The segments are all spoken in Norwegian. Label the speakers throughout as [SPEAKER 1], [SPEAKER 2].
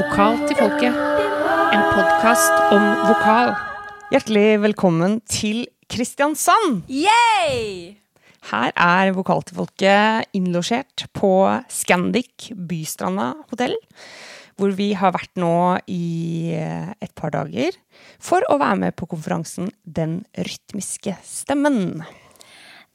[SPEAKER 1] Vokal til folket. En podkast om vokal.
[SPEAKER 2] Hjertelig velkommen til Kristiansand!
[SPEAKER 3] Yay!
[SPEAKER 2] Her er Vokal til folket innlosjert på Scandic Bystranda hotell. Hvor vi har vært nå i et par dager for å være med på konferansen Den rytmiske stemmen.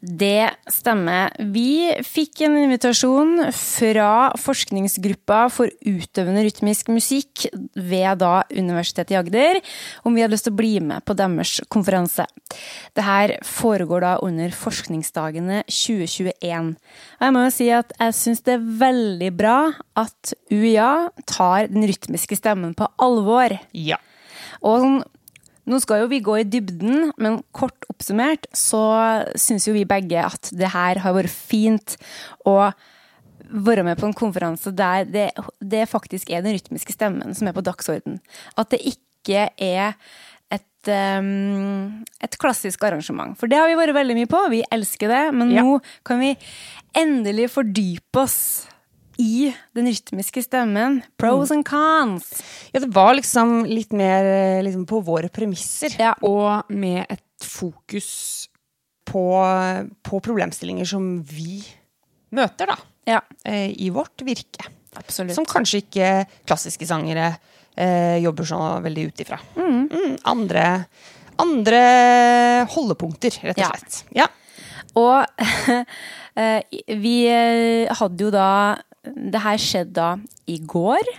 [SPEAKER 3] Det stemmer. Vi fikk en invitasjon fra forskningsgruppa for utøvende rytmisk musikk ved da Universitetet i Agder, om vi hadde lyst til å bli med på deres konferanse. Dette foregår da under forskningsdagene 2021. Og jeg må jo si at jeg syns det er veldig bra at UiA tar den rytmiske stemmen på alvor.
[SPEAKER 2] Ja.
[SPEAKER 3] Og sånn nå skal jo vi gå i dybden, men kort oppsummert så syns jo vi begge at det her har vært fint å være med på en konferanse der det, det faktisk er den rytmiske stemmen som er på dagsorden. At det ikke er et, um, et klassisk arrangement. For det har vi vært veldig mye på, vi elsker det, men
[SPEAKER 2] Ja.
[SPEAKER 3] nå kan vi endelig fordype oss i den rytmiske stemmen. Pros and cons.
[SPEAKER 2] ja, det var liksom litt mer eh, liksom på våre premisser.
[SPEAKER 3] Ja.
[SPEAKER 1] Og med et fokus
[SPEAKER 2] På, på problemstillinger som vi møter, da.
[SPEAKER 3] Ja,
[SPEAKER 2] eh, I vårt virke.
[SPEAKER 3] absolutt.
[SPEAKER 2] Som kanskje ikke klassiske sangere eh, jobber så veldig ut ifra. Mm, andre, andre holdepunkter, rett og
[SPEAKER 3] Ja.
[SPEAKER 2] slett. Ja.
[SPEAKER 3] Og eh, vi hadde jo da Det her skjedde da i går.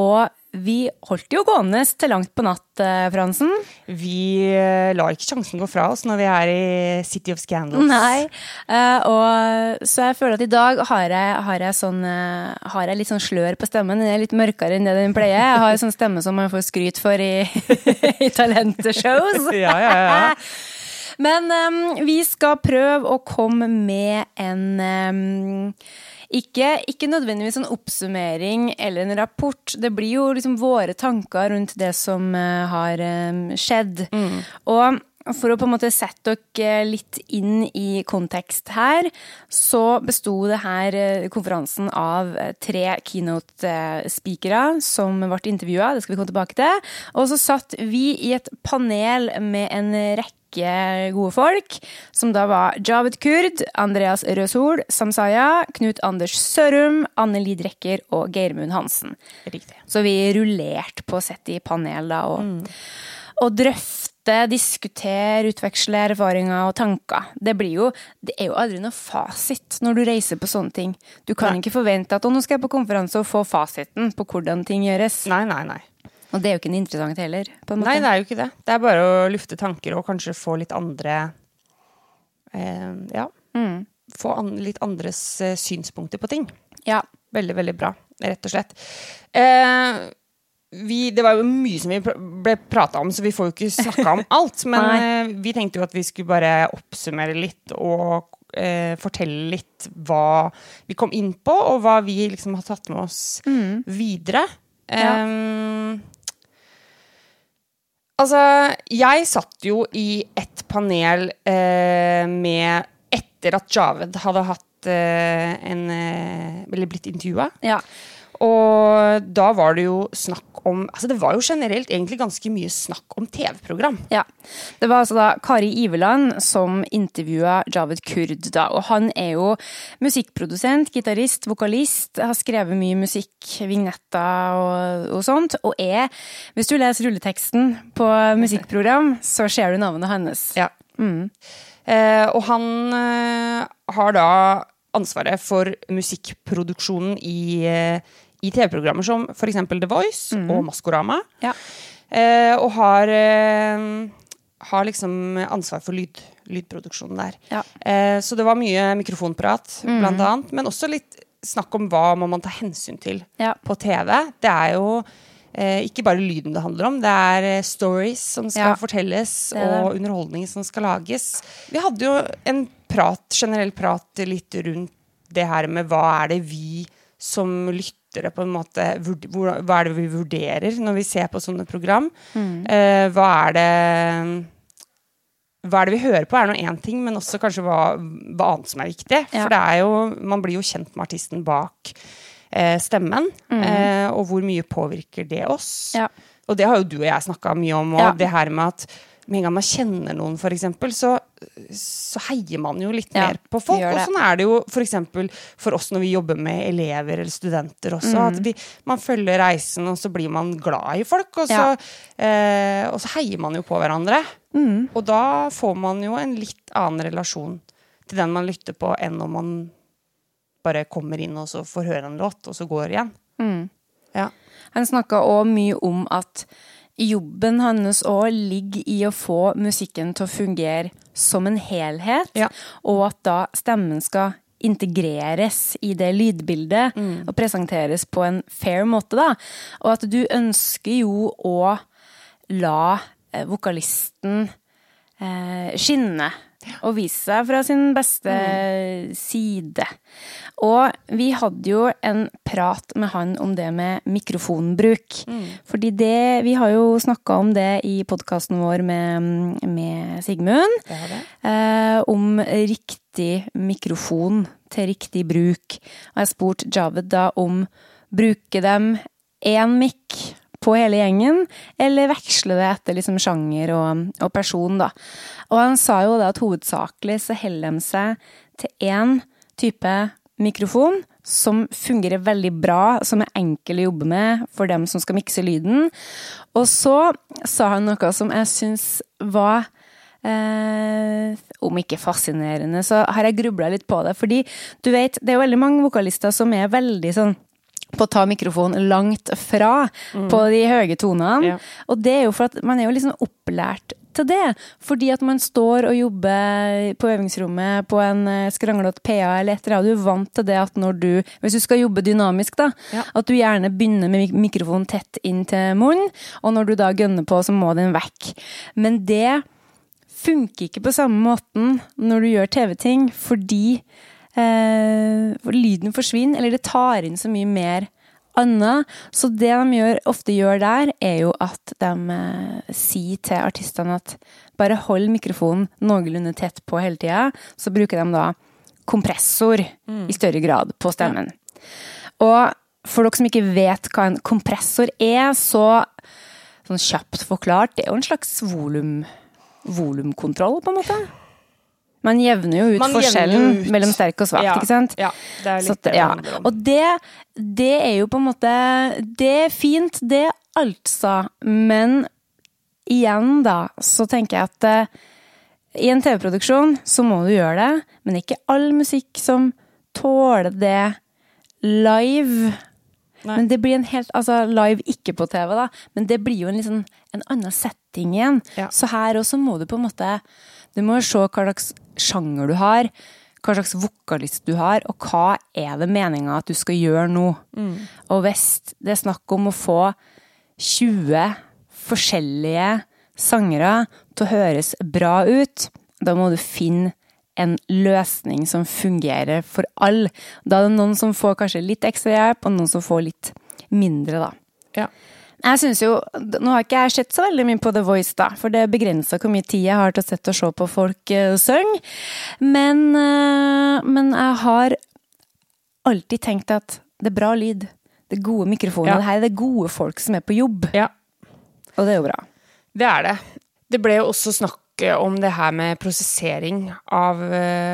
[SPEAKER 3] Og vi holdt jo gående til langt på natt, eh, Fransen.
[SPEAKER 2] Vi la lar ikke sjansen gå fra oss når vi er i City of Scandals.
[SPEAKER 3] Nei. Eh, og, så jeg føler at i dag har jeg, har jeg, sånn, eh, har jeg litt sånn slør på stemmen. Den er litt mørkere enn det den pleier. Jeg har sånn stemme som man får skryt for i, i talenteshows.
[SPEAKER 2] Ja, ja, ja.
[SPEAKER 3] Men um, vi skal prøve å komme med en em, ikke, ikke nødvendigvis en oppsummering eller en rapport. Det blir jo liksom våre tanker rundt det som eh, har em, skjedd. Og for å på en måte sette dere litt inn i kontekst her, så besto det her eh, konferansen av eh, tre keynote-speakere som ble intervjua. Det skal vi komme tilbake til. Og så satt vi i et panel med en rekke gode folk, som da var Javed Kurd, Andreas Røshol, Samsaya, Knut Anders Sørum, Anne Lid Rekker og Geirmund Hansen.
[SPEAKER 2] Riktig.
[SPEAKER 3] Så vi rullerte på sett i panel da, og, og drøfte, diskutere, utveksle erfaringer og tanker. Det, blir jo, det er jo aldri noe fasit når du reiser på sånne ting. Du kan
[SPEAKER 2] Nei.
[SPEAKER 3] ikke forvente at å, nå skal jeg på konferanse og få fasiten på hvordan ting gjøres.
[SPEAKER 2] Nei, nei, nei.
[SPEAKER 3] Og det er jo ikke interessant heller. en.
[SPEAKER 2] Nei, det er jo ikke det. Det er bare å lufte tanker og kanskje få litt andre eh, Ja.
[SPEAKER 3] Mm.
[SPEAKER 2] Få an, litt andres eh, synspunkter på ting.
[SPEAKER 3] Ja.
[SPEAKER 2] Veldig, veldig bra, rett og slett. Eh, vi, det var jo mye som vi ble prata om, så vi får jo ikke snakka om alt. Men eh, vi tenkte jo at vi skulle bare oppsummere litt og eh, fortelle litt hva vi kom inn på, og hva vi liksom har tatt med oss videre.
[SPEAKER 3] Ja.
[SPEAKER 2] Em, altså, jeg satt jo i et panel eh, med Etter at Javed hadde hatt eh, en eh, Eller blitt intervjua.
[SPEAKER 3] ja.
[SPEAKER 2] Og da var det jo snakk om Altså, det var jo generelt egentlig ganske mye snakk om TV-program.
[SPEAKER 3] Ja. Det var altså da Kari Iveland som intervjua Javed Kurd, da. Og han er jo musikkprodusent, gitarist, vokalist. Har skrevet mye musikk, vignetter og, og sånt. Og er Hvis du leser rulleteksten på musikkprogram, så ser du navnet hans.
[SPEAKER 2] Ja. Eh, og han eh, har da ansvaret for musikkproduksjonen i, eh, i TV-programmer som f.eks. The Voice og Maskorama.
[SPEAKER 3] Ja.
[SPEAKER 2] Eh, og har, eh, har liksom ansvar for lyd, lydproduksjonen der.
[SPEAKER 3] Ja.
[SPEAKER 2] Eh, så det var mye mikrofonprat, blant annet. Men også litt snakk om hva må man ta hensyn til
[SPEAKER 3] Ja.
[SPEAKER 2] på TV. Det er jo eh, ikke bare lyden det handler om, det er eh, stories som skal fortelles,
[SPEAKER 3] Det det.
[SPEAKER 2] og underholdning som skal lages. Vi hadde jo en prat, generell prat litt rundt det her med hva er det vi som lyttere på en måte hvor, Hva er det vi vurderer når vi ser på sånne program? Eh, hva er det hva er det vi hører på, er nå én ting, men også kanskje hva, hva annet som er viktig.
[SPEAKER 3] Ja.
[SPEAKER 2] For det er jo, man blir jo kjent med artisten bak eh, stemmen. Eh, og hvor mye påvirker det oss?
[SPEAKER 3] Ja.
[SPEAKER 2] Og det har jo du og jeg snakka mye om, og
[SPEAKER 3] Ja.
[SPEAKER 2] det her med at med en gang man kjenner noen, for eksempel, så, så heier man jo litt
[SPEAKER 3] Ja,
[SPEAKER 2] mer på folk. Og sånn er det jo for eksempel for oss når vi jobber med elever eller studenter også.
[SPEAKER 3] Mm.
[SPEAKER 2] At vi, man følger reisen, og så blir man glad i folk, og så,
[SPEAKER 3] Ja.
[SPEAKER 2] eh, og så heier man jo på hverandre.
[SPEAKER 3] Mm.
[SPEAKER 2] Og da får man jo en litt annen relasjon til den man lytter på, enn om man bare kommer inn og så får høre en låt, og så går igjen.
[SPEAKER 3] Mm.
[SPEAKER 2] Ja.
[SPEAKER 3] Han snakka òg mye om at jobben hans òg ligger i å få musikken til å fungere som en helhet,
[SPEAKER 2] Ja.
[SPEAKER 3] og at da stemmen skal integreres i det lydbildet
[SPEAKER 2] Mm.
[SPEAKER 3] og presenteres på en fair måte, da. Og at du ønsker jo å la eh, vokalisten eh, skinne og vise seg fra sin beste side. Og vi hadde jo en prat med han om det med mikrofonbruk. Fordi det Vi har jo snakka om det i podkasten vår med, med Sigmund.
[SPEAKER 2] Det det.
[SPEAKER 3] Eh, om riktig mikrofon til riktig bruk. Og jeg spurte Javed da om bruke dem én mikk på hele gjengen, eller veksle det etter liksom sjanger og, og person, da. Og han sa jo det at hovedsakelig så holder de seg til én type mikrofon som fungerer veldig bra, som er enkel å jobbe med for dem som skal mikse lyden. Og så sa han noe som jeg syns var Eh, om ikke fascinerende, så har jeg grubla litt på det. Fordi du vet, det er jo veldig mange vokalister som er veldig sånn på å ta mikrofonen langt fra på de høye tonene.
[SPEAKER 2] Ja.
[SPEAKER 3] Og det er jo for at man er jo liksom opplært til det. Fordi at man står og jobber på øvingsrommet på en eh, skranglete PA eller et eller annet. Du er vant til det at når du Hvis du skal jobbe dynamisk, da.
[SPEAKER 2] Ja.
[SPEAKER 3] At du gjerne begynner med mik mikrofonen tett inn til munnen. Og når du da gønner på, så må den vekk. Men det funker ikke på samme måten når du gjør TV-ting, fordi eh, lyden forsvinner, eller det tar inn så mye mer annet. Så det de gjør, ofte gjør der, er jo at de eh, sier til artistene at bare hold mikrofonen noenlunde tett på hele tida. Så bruker de da kompressor i større grad på stemmen. Og for dere som ikke vet hva en kompressor er, så sånn kjapt forklart, det er jo en slags volum volumkontroll, på en måte. Man jevner jo ut
[SPEAKER 2] Man
[SPEAKER 3] forskjellen
[SPEAKER 2] ut.
[SPEAKER 3] mellom sterk og svak,
[SPEAKER 2] Ja,
[SPEAKER 3] ikke sant?
[SPEAKER 2] Ja, det er litt
[SPEAKER 3] at-
[SPEAKER 2] det
[SPEAKER 3] ja. Og det, det er jo på en måte Det er fint, det altså. Men igjen, da, så tenker jeg at uh, i en TV-produksjon så må du gjøre det, men ikke all musikk som tåler det live.
[SPEAKER 2] Nei.
[SPEAKER 3] Men det blir en helt Altså live ikke på TV, da, men det blir jo en, liksom, en annen setting igjen.
[SPEAKER 2] Ja.
[SPEAKER 3] Så her også må du på en måte Du må jo se hva slags sjanger du har, hva slags vokalist du har, og hva er det meninga at du skal gjøre nå. Og hvis det er snakk om å få 20 forskjellige sangere til å høres bra ut, da må du finne en løsning som fungerer for alle. Da er det noen som får kanskje litt ekstra hjelp, og noen som får litt mindre, da.
[SPEAKER 2] Ja.
[SPEAKER 3] Jeg synes jo, Nå har ikke jeg sett så veldig mye på The Voice, da, for det begrenser hvor mye tid jeg har til å sette og se på folk uh, synge. Men, uh, men jeg har alltid tenkt at det er bra lyd. Det er gode mikrofoner.
[SPEAKER 2] Ja.
[SPEAKER 3] Det her er det gode folk som er på jobb.
[SPEAKER 2] ja,
[SPEAKER 3] Og det er jo bra.
[SPEAKER 2] det er det. Det ble jo også snakk eh, om det her med prosessering av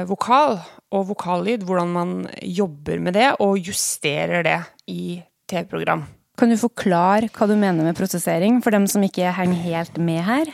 [SPEAKER 2] vokal og vokallyd. Hvordan man jobber med det, og justerer det i TV-program.
[SPEAKER 3] Kan du forklare hva du mener med prosessering, for dem som ikke henger helt med her?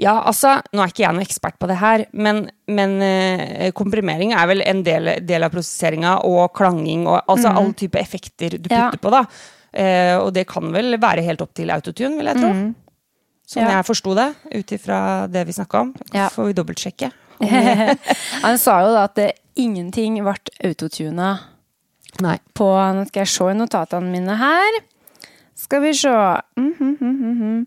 [SPEAKER 2] Ja, altså, nå er ikke jeg noen ekspert på det her, men, men eh, komprimering er vel en del, del av prosesseringa, og klanging, og altså
[SPEAKER 3] Mm.
[SPEAKER 2] all type effekter du
[SPEAKER 3] Ja.
[SPEAKER 2] putter på, da. Eh, og det kan vel være helt opp til autotune, vil jeg tro. Sånn
[SPEAKER 3] Mm. Ja.
[SPEAKER 2] jeg forsto det, ut ifra det vi snakka om.
[SPEAKER 3] Ja.
[SPEAKER 2] Får vi dobbeltsjekke.
[SPEAKER 3] Han sa jo da at det, ingenting ble autotuna på Nå skal jeg se i notatene mine her. Skal vi se Mhm, mhm, -hmm.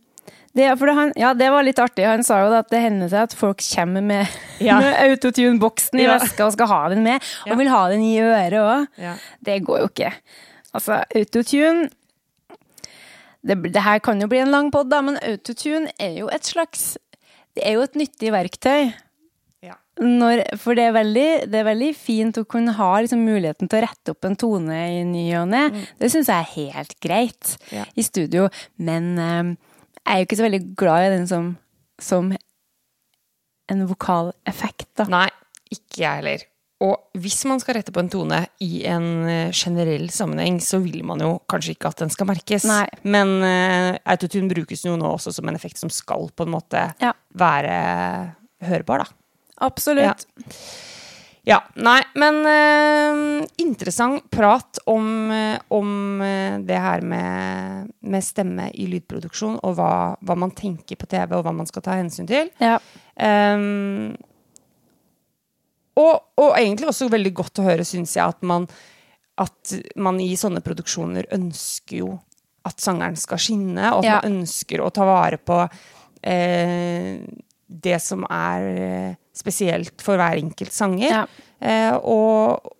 [SPEAKER 3] det, det, han, ja, det var litt artig. Han sa jo at det hender seg at folk kommer med,
[SPEAKER 2] Ja.
[SPEAKER 3] med autotune-boksen i
[SPEAKER 2] Ja.
[SPEAKER 3] veska og skal ha den med, og
[SPEAKER 2] Ja.
[SPEAKER 3] vil ha den i øret òg.
[SPEAKER 2] Ja.
[SPEAKER 3] Det går jo ikke. Altså, autotune det, det her kan jo bli en lang pod, da, men autotune er jo et slags Det er jo et nyttig verktøy. Når, for det er, veldig, det er veldig fint å kunne ha liksom, muligheten til å rette opp en tone i ny og ne. Det syns jeg er helt greit
[SPEAKER 2] Ja.
[SPEAKER 3] i studio. Men um, jeg er jo ikke så veldig glad i den som, som en vokaleffekt, da.
[SPEAKER 2] Nei, ikke jeg heller. Og hvis man skal rette på en tone i en eh, generell sammenheng, så vil man jo kanskje ikke at den skal merkes.
[SPEAKER 3] Nei.
[SPEAKER 2] Men uh, autotune brukes jo nå også som en effekt som skal på en måte
[SPEAKER 3] Ja.
[SPEAKER 2] være hørbar, da.
[SPEAKER 3] Absolutt.
[SPEAKER 2] Ja, nei, men uh, interessant prat om, eh, om eh, det her med, med stemme i lydproduksjon, og hva, hva man tenker på TV, og hva man skal ta hensyn til.
[SPEAKER 3] Ja.
[SPEAKER 2] Um, og, og egentlig også veldig godt å høre, syns jeg, at man, at man i sånne produksjoner ønsker jo at sangeren skal skinne, og at
[SPEAKER 3] Ja.
[SPEAKER 2] man ønsker å ta vare på eh, det som er eh, spesielt for hver enkelt sanger.
[SPEAKER 3] Ja.
[SPEAKER 2] Eh, og,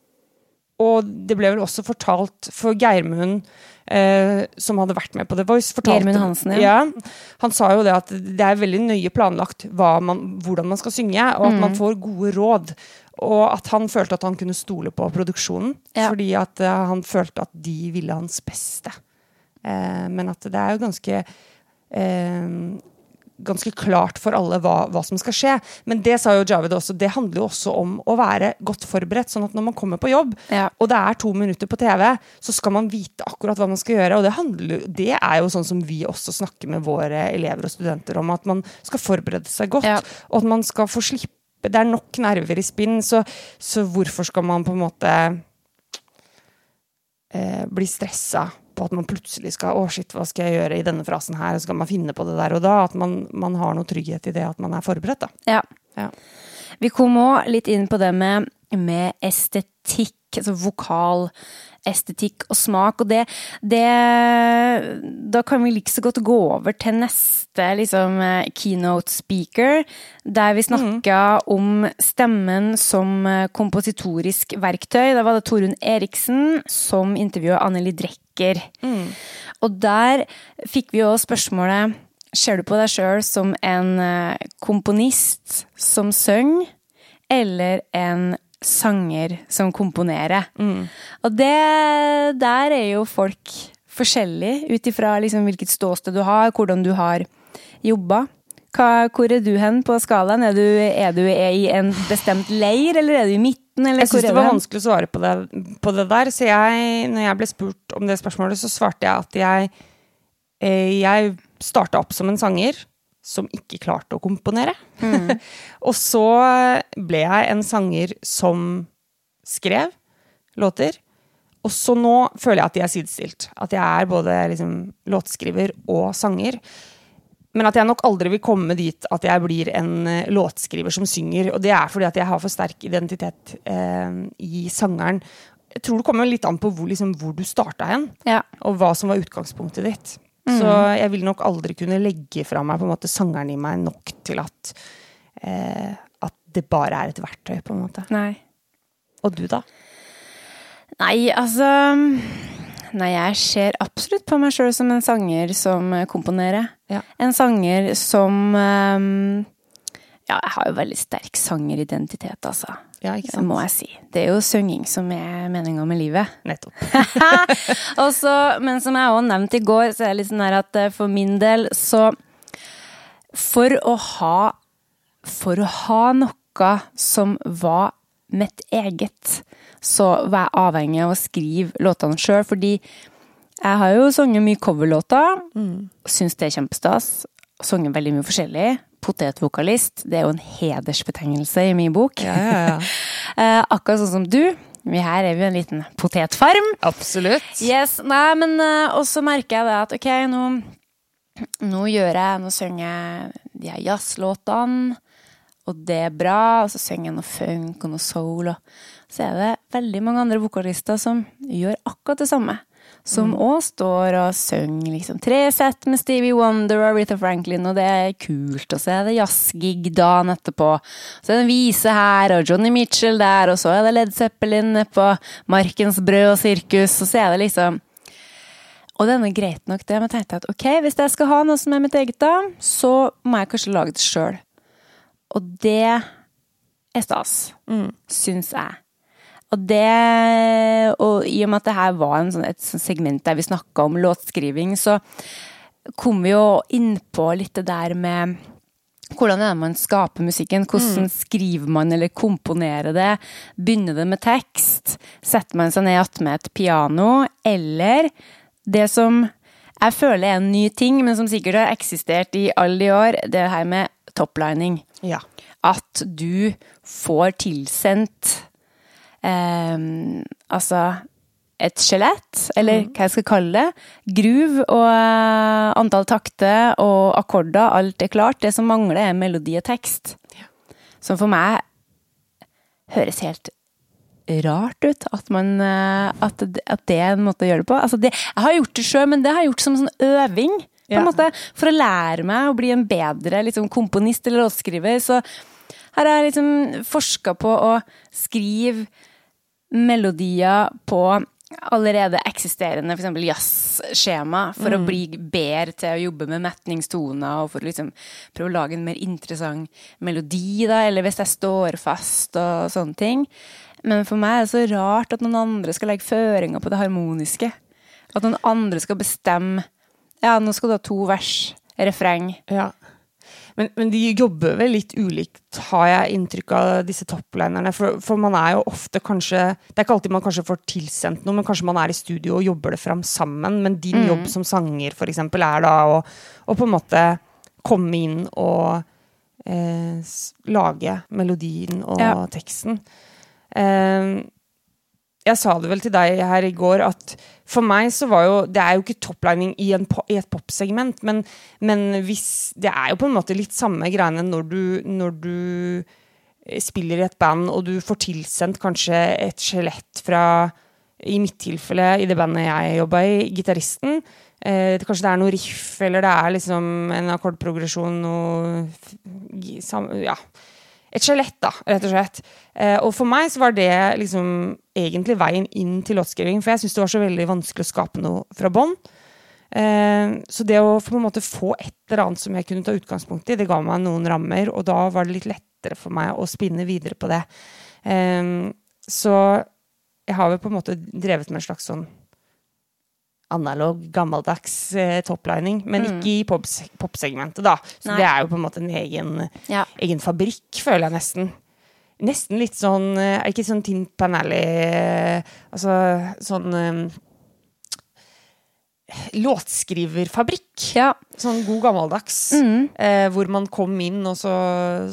[SPEAKER 2] og det ble vel også fortalt for Geirmund, eh, som hadde vært med på The Voice
[SPEAKER 3] Geirmund Hansen, ja.
[SPEAKER 2] ja. Han sa jo det at det er veldig nøye planlagt man, hvordan man skal synge, og at
[SPEAKER 3] Mm.
[SPEAKER 2] man får gode råd. Og at han følte at han kunne stole på produksjonen,
[SPEAKER 3] Ja.
[SPEAKER 2] fordi at eh, han følte at de ville hans beste. Eh, men at det er jo ganske eh, ganske klart for alle hva, hva som skal skje. Men det sa jo Javed også, det handler jo også om å være godt forberedt. Sånn at når man kommer på jobb,
[SPEAKER 3] Ja.
[SPEAKER 2] og det er to minutter på TV, så skal man vite akkurat hva man skal gjøre. Og det, handler, det er jo sånn som vi også snakker med våre elever og studenter om, at man skal forberede seg godt.
[SPEAKER 3] Ja.
[SPEAKER 2] Og at man skal få slippe Det er nok nerver i spinn, så, så hvorfor skal man på en måte eh, bli stressa på at man plutselig skal Å, shit, hva skal jeg gjøre i denne frasen her? Og så skal man finne på det der og da. At man, man har noe trygghet i det at man er forberedt, da.
[SPEAKER 3] Ja.
[SPEAKER 2] Ja.
[SPEAKER 3] Vi kom òg litt inn på det med, med estetikk, altså vokal, estetikk og smak, og det, det Da kan vi like så godt gå over til neste liksom, eh, keynote speaker, der vi snakka om stemmen som eh, kompositorisk verktøy. Da var det Torunn Eriksen som intervjua Anneli Drecker. Og der fikk vi jo spørsmålet Ser du på deg sjøl som en eh, komponist som synger, eller en sanger som komponerer? Og det Der er jo folk forskjellige ut ifra liksom hvilket ståsted du har, hvordan du har jobba. Hva, hvor er du hen på skalaen? Er du, er du i en bestemt leir, eller er du i midten? Eller
[SPEAKER 2] Jeg syns det var vanskelig å svare på det, på det der. Så jeg, når jeg ble spurt om det spørsmålet, så svarte jeg at jeg eh, Jeg starta opp som en sanger som ikke klarte å komponere. og så ble jeg en sanger som skrev låter. Og så nå føler jeg at de er sidestilt. At jeg er både liksom, låtskriver og sanger. Men at jeg nok aldri vil komme dit at jeg blir en eh, låtskriver som synger. Og det er fordi at jeg har for sterk identitet eh, i sangeren. Jeg tror det kommer litt an på hvor, liksom, hvor du starta hen,
[SPEAKER 3] Ja.
[SPEAKER 2] og hva som var utgangspunktet ditt. Så jeg vil nok aldri kunne legge fra meg på en måte sangeren i meg nok til at, eh, at det bare er et verktøy, på en måte.
[SPEAKER 3] Nei.
[SPEAKER 2] Og du, da?
[SPEAKER 3] Nei, altså Nei, jeg ser absolutt på meg sjøl som en sanger som komponerer.
[SPEAKER 2] Ja.
[SPEAKER 3] En sanger som um, Ja, jeg har jo veldig sterk sangeridentitet, altså.
[SPEAKER 2] Ja, ikke sant?
[SPEAKER 3] Det må jeg si. Det er jo synging som er meninga med livet.
[SPEAKER 2] Nettopp.
[SPEAKER 3] Og så- men som jeg òg nevnte i går, så er det litt sånn her at eh, for min del så For å ha For å ha noe som var mitt eget, så var jeg avhengig av å skrive låtene sjøl, fordi jeg har jo sunget mye coverlåter, syns det er kjempestas. Sunget veldig mye forskjellig. Potetvokalist, det er jo en hedersbetegnelse i min bok.
[SPEAKER 2] Ja, ja, ja.
[SPEAKER 3] Eh, akkurat sånn som du. Vi her er vi en liten potetfarm.
[SPEAKER 2] Absolutt.
[SPEAKER 3] Yes, nei, men Og også merker jeg det at ok, nå, nå gjør jeg, nå synger jeg de her jazzlåtene, og det er bra, og så synger jeg noe funk og noe soul, og så er det veldig mange andre vokalister som gjør akkurat det samme. Som òg står og synger liksom tre sett med Stevie Wonder og Aretha Franklin, og det er kult. Og så er det jazzgig dagen etterpå. Så er det en vise her, og Johnny Mitchell der, og så er det Led Zeppelin på Markens brød og sirkus, og så er det liksom og det er greit nok, det, men jeg tenkte at ok, hvis jeg skal ha noe som er mitt eget, da, så må jeg kanskje lage det sjøl. Og det er stas. Syns jeg. Og det Og i og med at det her var en sånn, et segment der vi snakka om låtskriving, så kom vi jo inn på litt det der med hvordan er det man skaper musikken? Hvordan skriver man eller komponerer det? Begynner det med tekst? Setter man seg ned attmed et piano? Eller det som jeg føler er en ny ting, men som sikkert har eksistert i alle de år, det her med toplining.
[SPEAKER 2] Ja.
[SPEAKER 3] At du får tilsendt altså et skjelett, eller hva jeg skal kalle det. Gruv og eh, antall takter og akkorder, alt er klart. Det som mangler, er melodi og tekst. Som for meg høres helt rart ut at, man, eh, at, at det er en måte å gjøre det på. Altså det, jeg har gjort det sjøl, men det har jeg gjort som sånn øving. På en
[SPEAKER 2] Ja.
[SPEAKER 3] måte, for å lære meg å bli en bedre liksom, komponist eller låtskriver. Så her har jeg liksom forska på å skrive melodier på allerede eksisterende f.eks. jazzskjema, for å bli bedre til å jobbe med metningstoner, og for å liksom prøve å lage en mer interessant melodi, da, eller hvis jeg står fast og sånne ting. Men for meg er det så rart at noen andre skal legge føringer på det harmoniske. At noen andre skal bestemme Ja, nå skal du ha to vers, refreng.
[SPEAKER 2] Ja. Men, men de jobber vel litt ulikt, har jeg inntrykk av disse topplinerne. For, for man er jo ofte kanskje Det er ikke alltid man kanskje får tilsendt noe, men kanskje man er i studio og jobber det fram sammen. Men din jobb som sanger, for eksempel, er da å, å på en måte komme inn og eh, lage melodien og
[SPEAKER 3] Ja.
[SPEAKER 2] teksten. Eh, jeg sa det vel til deg her i går at for meg så var jo Det er jo ikke toplining i, i et popsegment, men, men hvis Det er jo på en måte litt samme greiene når du, når du eh, spiller i et band og du får tilsendt kanskje et skjelett fra i mitt tilfelle, i det bandet jeg jobba i, gitaristen. Eh, kanskje det er noe riff, eller det er liksom en akkordprogresjon, noe Ja et skjelett, da, rett og slett. Eh, og for meg så var det liksom egentlig veien inn til låtskriving, for jeg syntes det var så veldig vanskelig å skape noe fra bånn. Eh, så det å på en måte få et eller annet som jeg kunne ta utgangspunkt i, det ga meg noen rammer, og da var det litt lettere for meg å spinne videre på det. Eh, så jeg har vel på en måte drevet med en slags sånn analog, gammeldags eh, toplining, men ikke i popsegmentet, popsegmentet, da. Så
[SPEAKER 3] Nei.
[SPEAKER 2] det er jo på en måte en egen
[SPEAKER 3] Ja.
[SPEAKER 2] egen fabrikk, føler jeg nesten. Nesten litt sånn eh, Er ikke sånn Tin Panelli eh, Altså sånn um, Låtskriverfabrikk.
[SPEAKER 3] ja.
[SPEAKER 2] Sånn god gammeldags. Eh, hvor man kom inn, og så,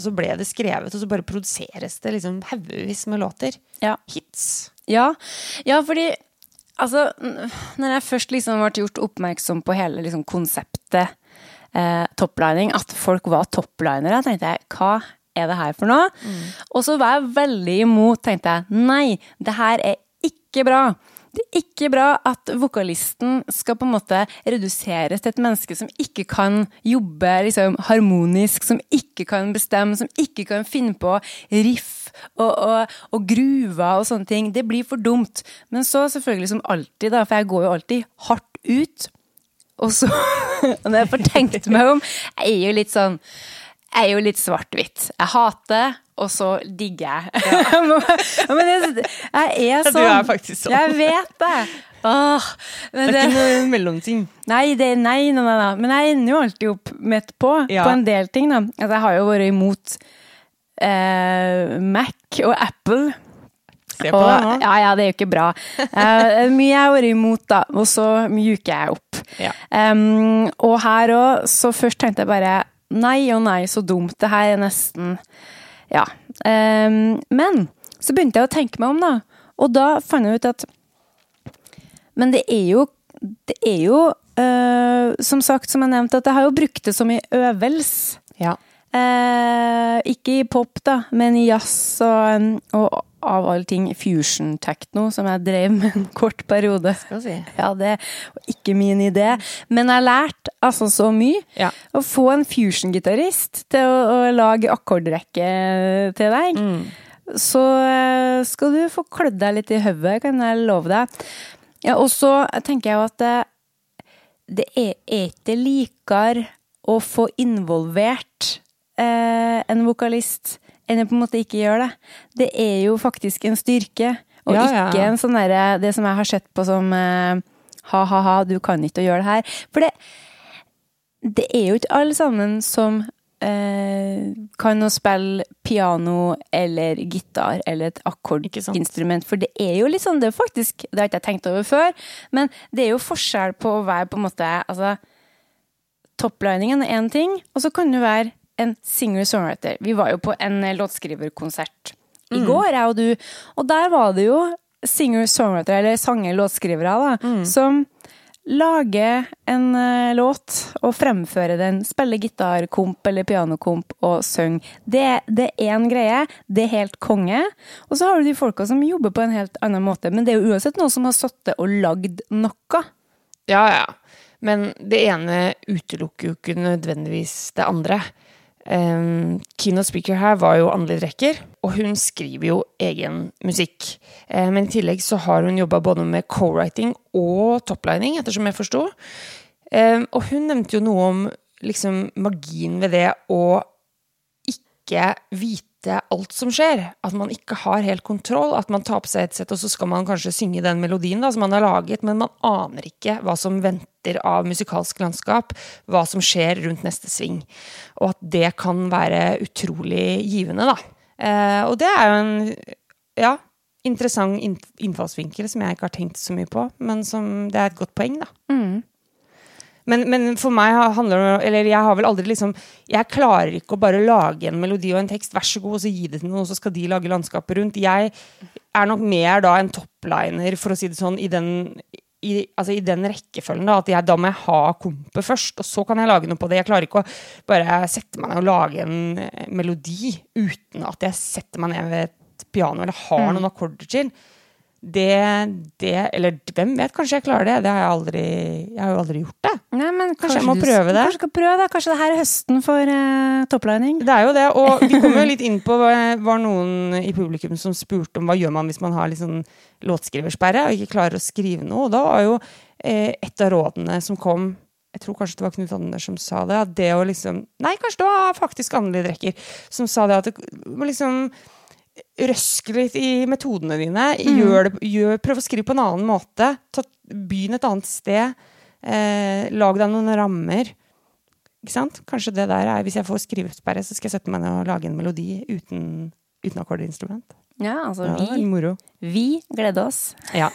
[SPEAKER 2] så ble det skrevet, og så bare produseres det liksom haugevis med låter.
[SPEAKER 3] Ja.
[SPEAKER 2] Hits.
[SPEAKER 3] Ja, ja fordi altså, når jeg først liksom ble gjort oppmerksom på hele liksom, konseptet eh, toplining, at folk var toplinere, tenkte jeg hva er det her for noe? Og så var jeg veldig imot, tenkte jeg nei, det her er ikke bra. Det er ikke bra at vokalisten skal på en måte reduseres til et menneske som ikke kan jobbe liksom, harmonisk, som ikke kan bestemme, som ikke kan finne på riff og, og, og gruver og sånne ting. Det blir for dumt. Men så selvfølgelig som alltid, da, for jeg går jo alltid hardt ut. Og så, når jeg får tenkt meg om, jeg er jo litt sånn jeg er jo litt svart-hvitt. Jeg hater, og så digger jeg. men jeg, jeg er
[SPEAKER 2] du
[SPEAKER 3] sånn.
[SPEAKER 2] er faktisk sånn.
[SPEAKER 3] Jeg vet det. Åh, men
[SPEAKER 2] Det
[SPEAKER 3] det,
[SPEAKER 2] er ikke noe mellomting.
[SPEAKER 3] nei, det, nei, nei, nei, nei. Men jeg ender jo alltid opp midt på,
[SPEAKER 2] Ja.
[SPEAKER 3] på en del ting. da. Altså, jeg har jo vært imot eh, Mac og Apple.
[SPEAKER 2] Se på
[SPEAKER 3] Og,
[SPEAKER 2] deg nå.
[SPEAKER 3] ja, ja, det er jo ikke bra. Eh, mye jeg har vært imot, da, og så mjuker jeg opp.
[SPEAKER 2] Ja.
[SPEAKER 3] Um, og her òg, så først tenkte jeg bare nei og nei, så dumt. Det her er nesten Ja. Um, men så begynte jeg å tenke meg om, da. Og da fant jeg ut at Men det er jo Det er jo Uh, Som sagt, som jeg nevnte, at jeg har jo brukt det som i øvelse.
[SPEAKER 2] Ja.
[SPEAKER 3] Eh, ikke i pop, da, men i jazz og, og av alle ting fusion techno, som jeg drev med en kort periode.
[SPEAKER 2] Skal si.
[SPEAKER 3] Ja, det var ikke min idé. Men jeg har lært altså så mye.
[SPEAKER 2] Ja.
[SPEAKER 3] Å få en fusion-gitarist til å, å lage akkordrekke til deg, så eh, skal du få klødd deg litt i hodet, kan jeg love deg. Ja, og så tenker jeg jo at det, det er ikke likere å få involvert eh, en vokalist enn å på en måte ikke gjøre det. Det er jo faktisk en styrke, og
[SPEAKER 2] Ja, ja.
[SPEAKER 3] ikke en sånn derre Det som jeg har sett på som eh, ha-ha-ha, du kan ikke gjøre det her. For det, det er jo ikke alle sammen som eh, kan å spille piano eller gitar eller et akkordinstrument. For det er jo litt sånn, det er faktisk Det har ikke jeg tenkt over før, men det er jo forskjell på å være på en måte altså, Topliningen er én ting, og så kan du være en singer-songwriter. Vi var jo på en eh, låtskriverkonsert i går, jeg og du, og der var det jo singer-songwriter, eller sanger-låtskrivere, da, som lager en uh, låt og fremfører den, spiller gitarkomp eller pianokomp og synger. Det, det er en greie, det er helt konge. Og så har du de folka som jobber på en helt annen måte, men det er jo uansett noen som har sittet og lagd noe.
[SPEAKER 2] Ja, ja. Men det ene utelukker jo ikke nødvendigvis det andre. Um, keynote speaker her var jo Anneli Drecker, og hun skriver jo egen musikk. Um, men i tillegg så har hun jobba både med co-writing og toplining, ettersom jeg forsto. Um, og hun nevnte jo noe om liksom magien ved det å ikke vite alt som skjer. At man ikke har helt kontroll. At man tar på seg et sett, og så skal man kanskje synge den melodien da, som man har laget, men man aner ikke hva som venter av musikalsk landskap. Hva som skjer rundt neste sving. Og at det kan være utrolig givende, da. Eh, og det er jo en ja, interessant innfallsvinkel som jeg ikke har tenkt så mye på, men som det er et godt poeng, da. Men, men for meg handler det Eller jeg har vel aldri liksom Jeg klarer ikke å bare lage en melodi og en tekst, vær så god, og så gi det til noen, og så skal de lage landskapet rundt. Jeg er nok mer da en topliner, for å si det sånn, i den i, altså i den rekkefølgen, da, at jeg, da må jeg ha kompet først, og så kan jeg lage noe på det. Jeg klarer ikke å bare sette meg ned og lage en eh, melodi uten at jeg setter meg ned ved et piano eller har noen akkorder til. Det, det Eller hvem vet, kanskje jeg klarer det. Det har jeg aldri Jeg har jo aldri gjort det.
[SPEAKER 3] Nei, men
[SPEAKER 2] Kanskje jeg må prøve det?
[SPEAKER 3] Kanskje skal prøve det. Kanskje det her er høsten for uh, topplining.
[SPEAKER 2] Det er jo det, og vi kom jo litt inn på eh, var noen i publikum som spurte om hva gjør man hvis man har litt sånn låtskriversperre og ikke klarer å skrive noe. Og da var jo eh, et av rådene som kom jeg tror kanskje det var Knut Anders som sa det. At det å liksom Nei, kanskje det var faktisk Anneli Drekker som sa det. At det, liksom røske litt i metodene dine. Gjør det, gjør, prøv å skrive på en annen måte. Ta, Begynn et annet sted. Eh, lag deg noen rammer. Ikke sant? Kanskje det der er Hvis jeg får skrivesperre, så skal jeg sette meg ned og lage en melodi uten, uten akkordinstrument.
[SPEAKER 3] Ja, altså
[SPEAKER 2] Ja,
[SPEAKER 3] vi, vi gleder oss.
[SPEAKER 2] Ja.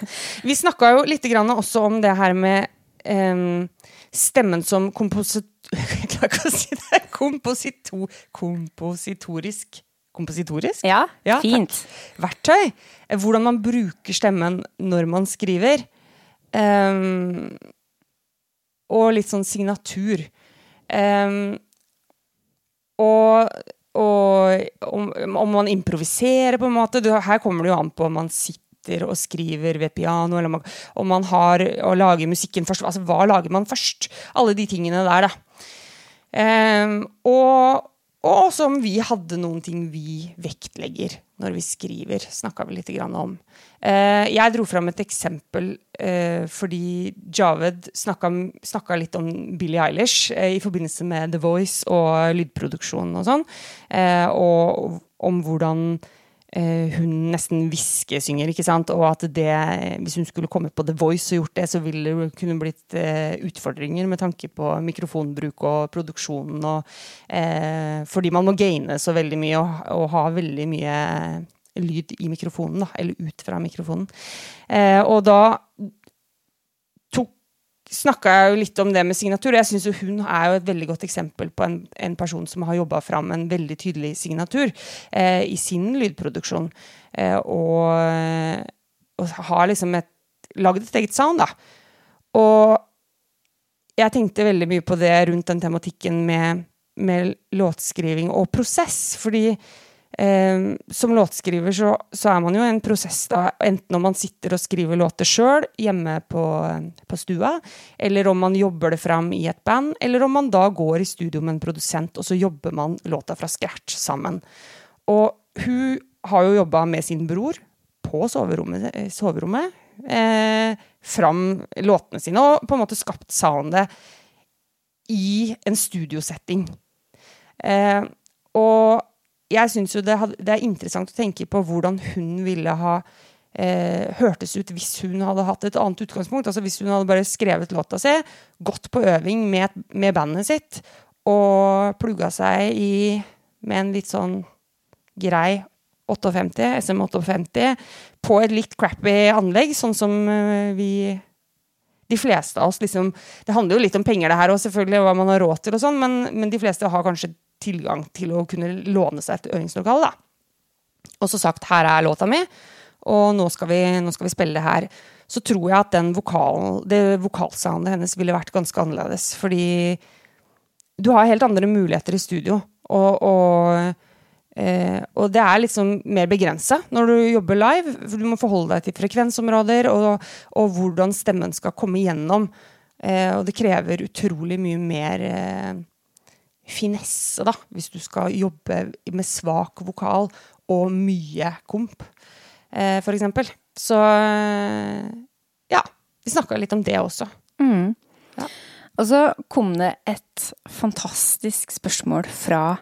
[SPEAKER 2] Vi snakka jo litt grann også om det her med em, stemmen som komposit... Jeg klarer ikke å si det. Komposito, kompositorisk Kompositorisk?
[SPEAKER 3] Ja,
[SPEAKER 2] Ja,
[SPEAKER 3] fint.
[SPEAKER 2] verktøy. Eh, Hvordan man bruker stemmen når man skriver. Um, og litt sånn signatur. Um, og og om, om man improviserer, på en måte. Du, her kommer det jo an på om man sitter og skriver ved piano, eller om man, om man har å lage musikken først. Altså, hva lager man først? Alle de tingene der, da. Um, og, og også om vi hadde noen ting vi vektlegger når vi skriver, snakka vi litt om. Eh, jeg dro fram et eksempel eh, fordi Javed snakka, litt om Billie Eilish eh, i forbindelse med The Voice og lydproduksjon og sånn. Og om hvordan hun nesten hviskesynger, ikke sant. Og at det, hvis hun skulle kommet på The Voice og gjort det, så ville det kunne blitt eh, utfordringer med tanke på mikrofonbruk og produksjonen. Og, eh, fordi man må gaine så veldig mye og, og ha veldig mye lyd i mikrofonen, da, eller ut fra mikrofonen. Eh, og da snakka jeg jo litt om det med signatur. Jeg synes jo Hun er jo et veldig godt eksempel på en, en person som har jobba fram en veldig tydelig signatur eh, i sin lydproduksjon. Eh, og, og har liksom et, lagd et eget sound, da. Og jeg tenkte veldig mye på det rundt den tematikken med, med låtskriving og prosess. Fordi eh, som låtskriver så, så er man jo i en prosess, da, enten om man sitter og skriver låter sjøl hjemme på, på stua, eller om man jobber det fram i et band, eller om man da går i studio med en produsent, og så jobber man låta fra scratch sammen. Og hun har jo jobba med sin bror på soverommet, eh, soverommet eh, fram låtene sine, og på en måte skapt soundet i en studiosetting. Eh, og jeg syns jo det, det er interessant å tenke på hvordan hun ville ha eh, hørtes ut hvis hun hadde hatt et annet utgangspunkt. Altså Hvis hun hadde bare skrevet låta si, gått på øving med, med bandet sitt og plugga seg i med en litt sånn grei 58, SM 58, på et litt crappy anlegg, sånn som eh, vi de fleste av oss liksom Det handler jo litt om penger, det her, og selvfølgelig hva man har råd til, og sånn, men, men de fleste har kanskje tilgang til å kunne låne seg et øvingslokale, da. Og så sagt 'her er låta mi', og nå skal vi, nå skal vi spille det her. Så tror jeg at den vokal, det vokalsoundet hennes ville vært ganske annerledes. Fordi du har helt andre muligheter i studio. Og, og, eh, og det er liksom mer begrensa når du jobber live. For du må forholde deg til frekvensområder og, og hvordan stemmen skal komme igjennom. Eh, og det krever utrolig mye mer eh, finesse, da, hvis du skal jobbe med svak vokal og mye komp, eh, eksempel. Så eh, ja. Vi snakka litt om det også.
[SPEAKER 3] Mm.
[SPEAKER 2] Ja.
[SPEAKER 3] Og så kom det et fantastisk spørsmål fra,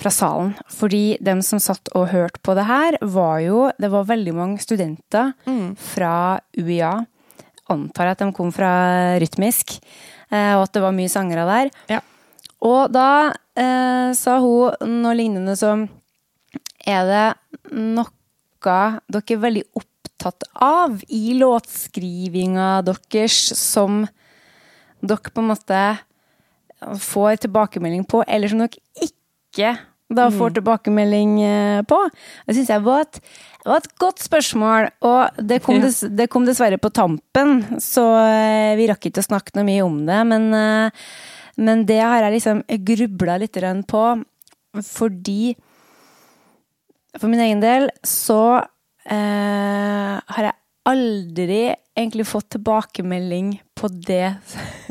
[SPEAKER 3] fra salen. Fordi dem som satt og hørte på det her, var jo Det var veldig mange studenter fra UiA. Antar jeg at de kom fra rytmisk, eh, og at det var mye sangere der.
[SPEAKER 2] Ja.
[SPEAKER 3] Og da eh, sa hun noe lignende som Er det noe dere er veldig opptatt av i låtskrivinga deres som dere på en måte får tilbakemelding på, eller som dere ikke da får tilbakemelding eh, på? Det syns jeg var et, var et godt spørsmål, og det kom, dess, det kom dessverre på tampen, så eh, vi rakk ikke å snakke noe mye om det, men, eh, men det har jeg liksom grubla litt på, fordi for min egen del så eh, har jeg aldri egentlig fått tilbakemelding på det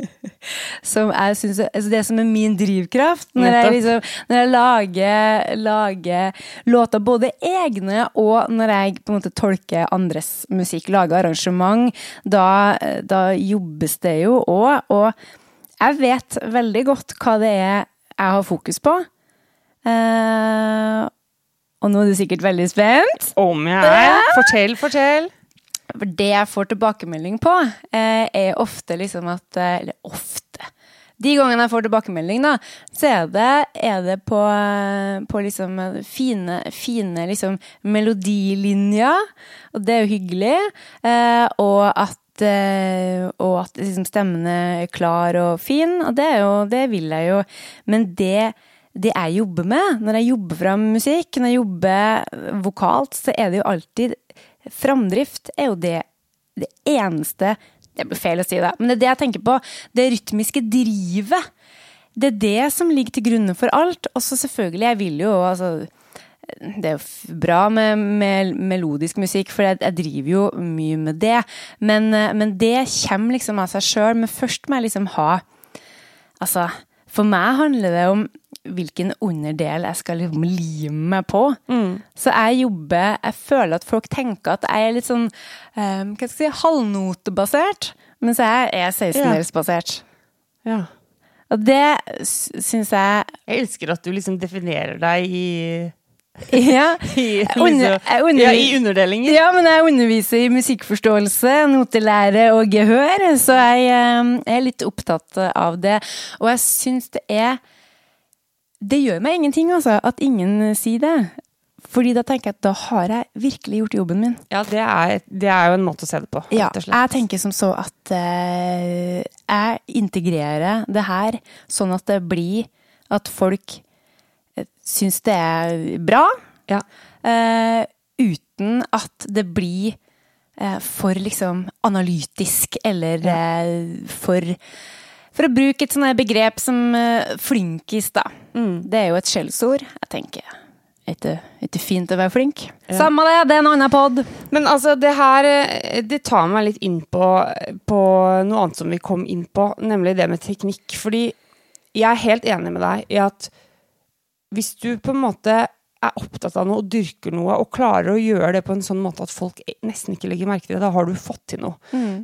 [SPEAKER 3] som jeg synes, altså det som er min drivkraft. Når jeg, liksom, når jeg lager, lager låter, både egne og når jeg på en måte tolker andres musikk, lager arrangement, da, da jobbes det jo òg. Og jeg vet veldig godt hva det er jeg har fokus på. Uh, og nå er du sikkert veldig spent.
[SPEAKER 2] Om jeg er. Fortell, fortell.
[SPEAKER 3] Det jeg får tilbakemelding på, uh, er ofte liksom at eh, Eller ofte. De gangene jeg får tilbakemelding, da, så er det, er det på, på liksom fine, fine liksom melodilinjer. Og det er jo hyggelig. Eh, og at og at liksom stemmen er klar og fin, og det, jo, det vil jeg jo. Men det, det jeg jobber med, når jeg jobber fram musikk, når jeg jobber vokalt, så er det jo alltid Framdrift er jo det, det eneste Det blir feil å si det, men det er det jeg tenker på. Det rytmiske drivet. Det er det som ligger til grunne for alt. Og så selvfølgelig, jeg vil jo altså det er jo bra med, med melodisk musikk, for jeg, jeg driver jo mye med det. Men, eh, men det kommer liksom av seg sjøl. Men først må jeg liksom ha Altså, for meg handler det om hvilken underdel jeg skal liksom lime meg på. Så jeg jobber Jeg føler at folk tenker at jeg er litt sånn um, Hva skal jeg si halvnotebasert, mens jeg er 16-delsbasert.
[SPEAKER 2] Ja.
[SPEAKER 3] Og det syns jeg
[SPEAKER 2] Jeg elsker at du liksom definerer deg i,
[SPEAKER 3] Ja.
[SPEAKER 2] i, liksom, ja, i underdelinger.
[SPEAKER 3] Ja, men jeg underviser i musikkforståelse, notelære og gehør, så jeg eh, er litt opptatt av det. Og jeg syns det er Det gjør meg ingenting, altså, at ingen sier det. Fordi da tenker jeg at da har jeg virkelig gjort jobben min.
[SPEAKER 2] Ja, det er, det er jo en måte å se det på,
[SPEAKER 3] Ja, jeg tenker som så at uh, jeg integrerer det her sånn at det blir at folk syns det er bra,
[SPEAKER 2] Ja.
[SPEAKER 3] Uh, uten at det blir uh, for liksom analytisk eller eh, for For å bruke et sånt begrep som flinkis, da. Det er jo et skjellsord. Jeg tenker er ikke ikke fint å være flink? Samme det, det er en annen pod.
[SPEAKER 2] Men altså, det her det tar meg litt inn på, på noe annet som vi kom inn på, nemlig det med teknikk. Fordi jeg er helt enig med deg i at hvis du på en måte er opptatt av noe og dyrker noe, og klarer å gjøre det på en sånn måte at folk nesten ikke legger merke til det, da har du fått til noe.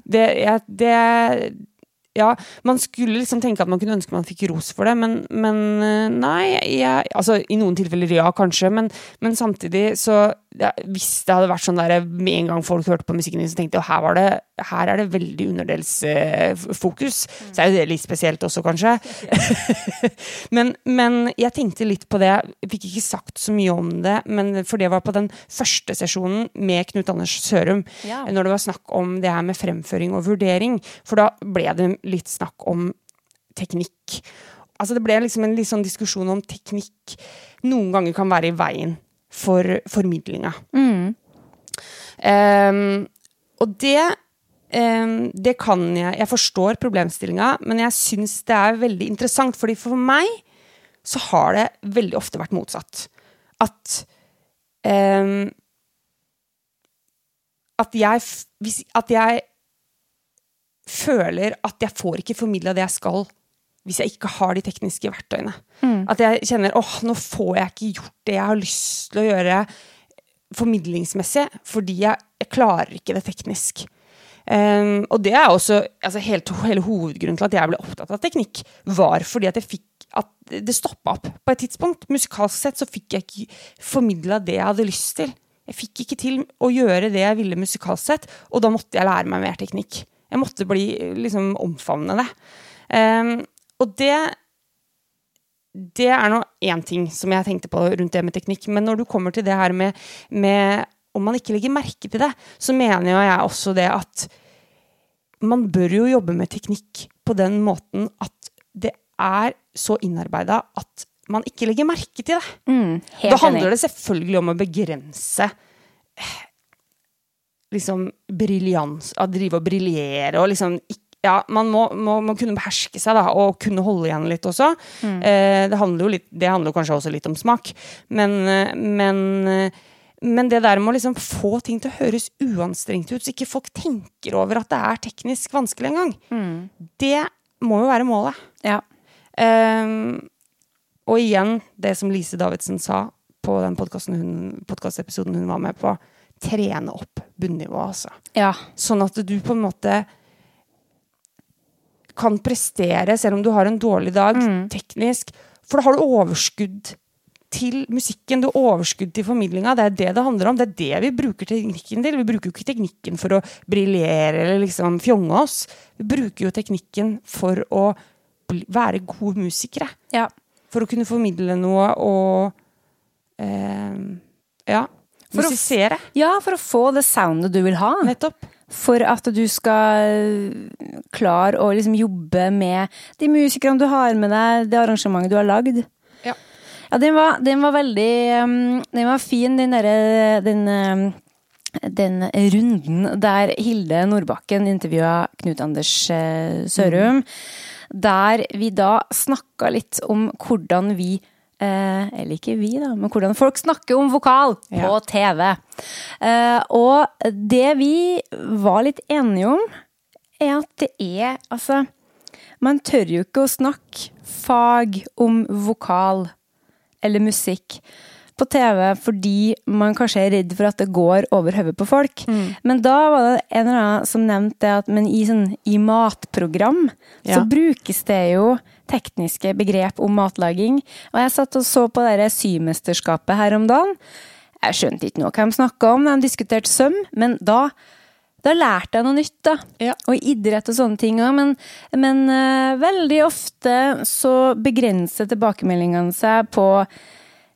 [SPEAKER 2] Det, ja, det ja, man skulle liksom tenke at man kunne ønske man fikk ros for det, men, men eh, nei, jeg, altså i noen tilfeller ja, kanskje, men, men samtidig så ja, Hvis det hadde vært sånn der med en gang folk hørte på musikken din, så tenkte jeg her, det, her er det veldig underdelsfokus. Eh, så er jo det litt spesielt også, kanskje. men, men jeg tenkte litt på det, jeg fikk ikke sagt så mye om det, men for det var på den første sesjonen med Knut Anders Sørum,
[SPEAKER 3] Ja.
[SPEAKER 2] når det var snakk om det her med fremføring og vurdering. For da ble det litt snakk om teknikk. Altså det ble liksom en litt sånn diskusjon om teknikk noen ganger kan være i veien for formidlinga.
[SPEAKER 3] Mm.
[SPEAKER 2] Um, og det um, det kan jeg Jeg forstår problemstillinga, men jeg syns det er veldig interessant. fordi for meg så har det veldig ofte vært motsatt. At um, At jeg hvis, At jeg føler at jeg får ikke formidla det jeg skal hvis jeg ikke har de tekniske verktøyene. At jeg kjenner åh, nå får jeg ikke gjort det jeg har lyst til å gjøre formidlingsmessig, fordi jeg, jeg klarer ikke det teknisk. Um, og det er også altså helt, hele hovedgrunnen til at jeg ble opptatt av teknikk, var fordi at jeg fikk at det stoppa opp på et tidspunkt. Musikalsk sett så fikk jeg ikke formidla det jeg hadde lyst til. Jeg fikk ikke til å gjøre det jeg ville musikalsk sett, og da måtte jeg lære meg mer teknikk. Jeg måtte bli liksom omfavne det. Um, og det det er nå én ting som jeg tenkte på rundt det med teknikk. Men når du kommer til det her med, med om man ikke legger merke til det, så mener jo jeg også det at man bør jo jobbe med teknikk på den måten at det er så innarbeida at man ikke legger merke til det.
[SPEAKER 3] Mm,
[SPEAKER 2] Da handler
[SPEAKER 3] enig.
[SPEAKER 2] det selvfølgelig om å begrense eh, liksom briljans, å drive og briljere og liksom ikk- ja, man må, må, må kunne beherske seg da, og kunne holde igjen litt også. Eh, det, handler jo litt, det handler kanskje også litt om smak, men, eh, men, eh, men det der med å liksom få ting til å høres uanstrengt ut, så ikke folk tenker over at det er teknisk vanskelig engang, det må jo være målet.
[SPEAKER 3] Ja.
[SPEAKER 2] Eh, og igjen, det som Lise Davidsen sa på den podkastepisoden hun, hun var med på, trene opp bunnivået, altså.
[SPEAKER 3] ja.
[SPEAKER 2] Sånn at du på en måte kan prestere, selv om du har en dårlig dag, teknisk. For da har du overskudd til musikken, du har overskudd til formidlinga. Det er det det handler om. Det er det vi bruker teknikken til. Vi bruker jo ikke teknikken for å briljere eller liksom fjonge oss. Vi bruker jo teknikken for å være gode musikere.
[SPEAKER 3] ja.
[SPEAKER 2] For å kunne formidle noe og eh, ja,
[SPEAKER 3] For å-
[SPEAKER 2] musisere.
[SPEAKER 3] Ja, for å få det soundet du vil ha.
[SPEAKER 2] Nettopp.
[SPEAKER 3] For at du skal klare å liksom jobbe med de musikerne du har med deg, det arrangementet du har lagd.
[SPEAKER 2] Ja.
[SPEAKER 3] Ja, den var, den var veldig um, Den var fin, den derre den, um, den runden der Hilde Nordbakken intervjua Knut Anders Sørum. Sørum. Der vi da snakka litt om hvordan vi Eh, eller ikke vi, da, men hvordan folk snakker om vokal på
[SPEAKER 2] Ja.
[SPEAKER 3] TV. Eh, og det vi var litt enige om, er at det er Altså, man tør jo ikke å snakke fag om vokal eller musikk på TV fordi man kanskje er redd for at det går over hodet på folk. Men da var det en eller annen som nevnte det at men i, sånn, i matprogram så brukes det jo tekniske begrep om matlaging. Og jeg satt og så på det symesterskapet her om dagen. Jeg skjønte ikke noe hva de snakka om, de diskuterte søm, men da da lærte jeg noe nytt, da.
[SPEAKER 2] Ja.
[SPEAKER 3] Og idrett og sånne ting òg. Men, men uh, veldig ofte så begrenser tilbakemeldingene seg på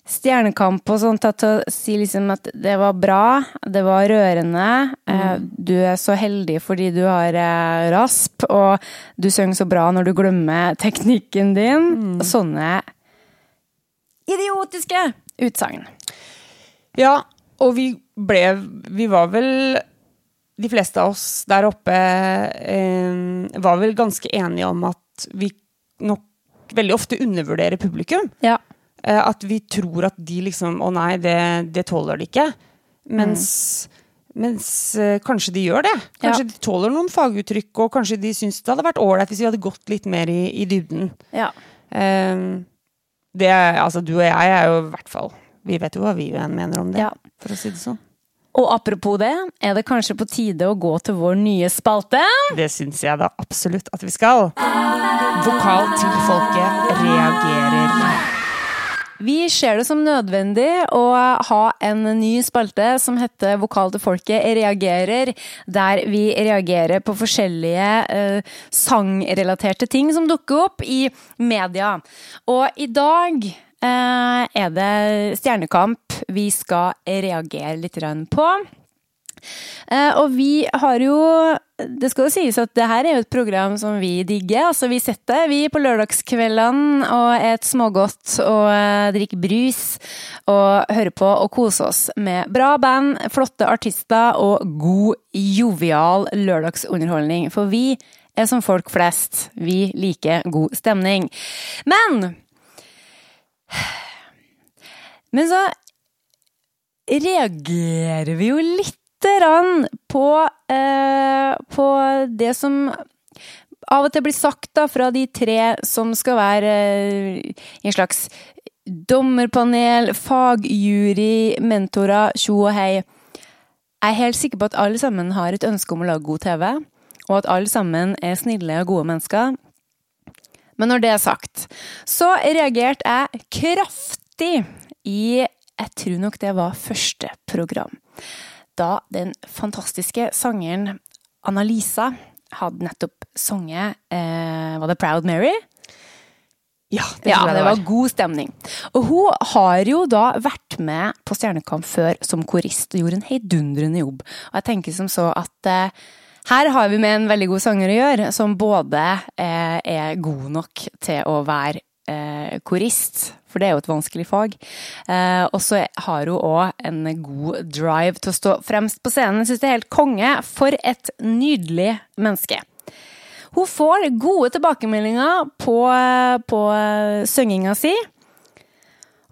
[SPEAKER 3] Stjernekamp og sånt til å si liksom at det var bra, det var rørende, Mm. du er så heldig fordi du har eh, rasp, og du synger så bra når du glemmer teknikken din. Sånne idiotiske utsagn.
[SPEAKER 2] Ja, og vi ble Vi var vel De fleste av oss der oppe eh, var vel ganske enige om at vi nok veldig ofte undervurderer publikum.
[SPEAKER 3] Ja.
[SPEAKER 2] Eh, at vi tror at de liksom Å nei, det, det tåler de ikke. Mens, mens eh, kanskje de gjør det. Kanskje
[SPEAKER 3] Ja.
[SPEAKER 2] de tåler noen faguttrykk, og kanskje de syns det hadde vært ålreit hvis vi hadde gått litt mer i, i dybden.
[SPEAKER 3] ja.
[SPEAKER 2] Um, det altså, du og jeg er jo i hvert fall Vi vet jo hva vi mener om det,
[SPEAKER 3] Ja.
[SPEAKER 2] for å si det sånn.
[SPEAKER 3] Og apropos det, er det kanskje på tide å gå til vår nye spalte?
[SPEAKER 2] Det syns jeg da absolutt at vi skal. Vokal til folket reagerer.
[SPEAKER 3] Vi ser det som nødvendig å ha en ny spalte som heter Vokal til folket reagerer, der vi reagerer på forskjellige eh, sangrelaterte ting som dukker opp i media. Og i dag eh, er det Stjernekamp vi skal reagere litt på. Eh, og vi har jo Det skal jo sies at det her er jo et program som vi digger. Altså, vi setter vi på lørdagskveldene og et smågodt og uh, drikker brus og hører på og koser oss med bra band, flotte artister og god, jovial lørdagsunderholdning. For vi er som folk flest. Vi liker god stemning. Men Men så reagerer vi jo litt på, eh, på det som av og til blir sagt da, fra de tre som skal være eh, en slags dommerpanel, fagjury, mentorer, tjo og hei. Jeg er helt sikker på at alle sammen har et ønske om å lage god TV, og at alle sammen er snille og gode mennesker. Men når det er sagt, så reagerte jeg kraftig i Jeg tror nok det var første program da den fantastiske sangeren Anna-Lisa hadde nettopp sunget eh, Var det Proud Mary?
[SPEAKER 2] Ja, det,
[SPEAKER 3] ja, det var god stemning. Og hun har jo da vært med på Stjernekamp før som korist og gjorde en heidundrende jobb. Og jeg tenker som så at eh, her har vi med en veldig god sanger å gjøre, som både eh, er god nok til å være eh, korist, for det er jo et vanskelig fag. Eh, og så har hun òg en god drive til å stå fremst på scenen. Jeg syns det er helt konge. For et nydelig menneske. Hun får gode tilbakemeldinger på, på synginga si.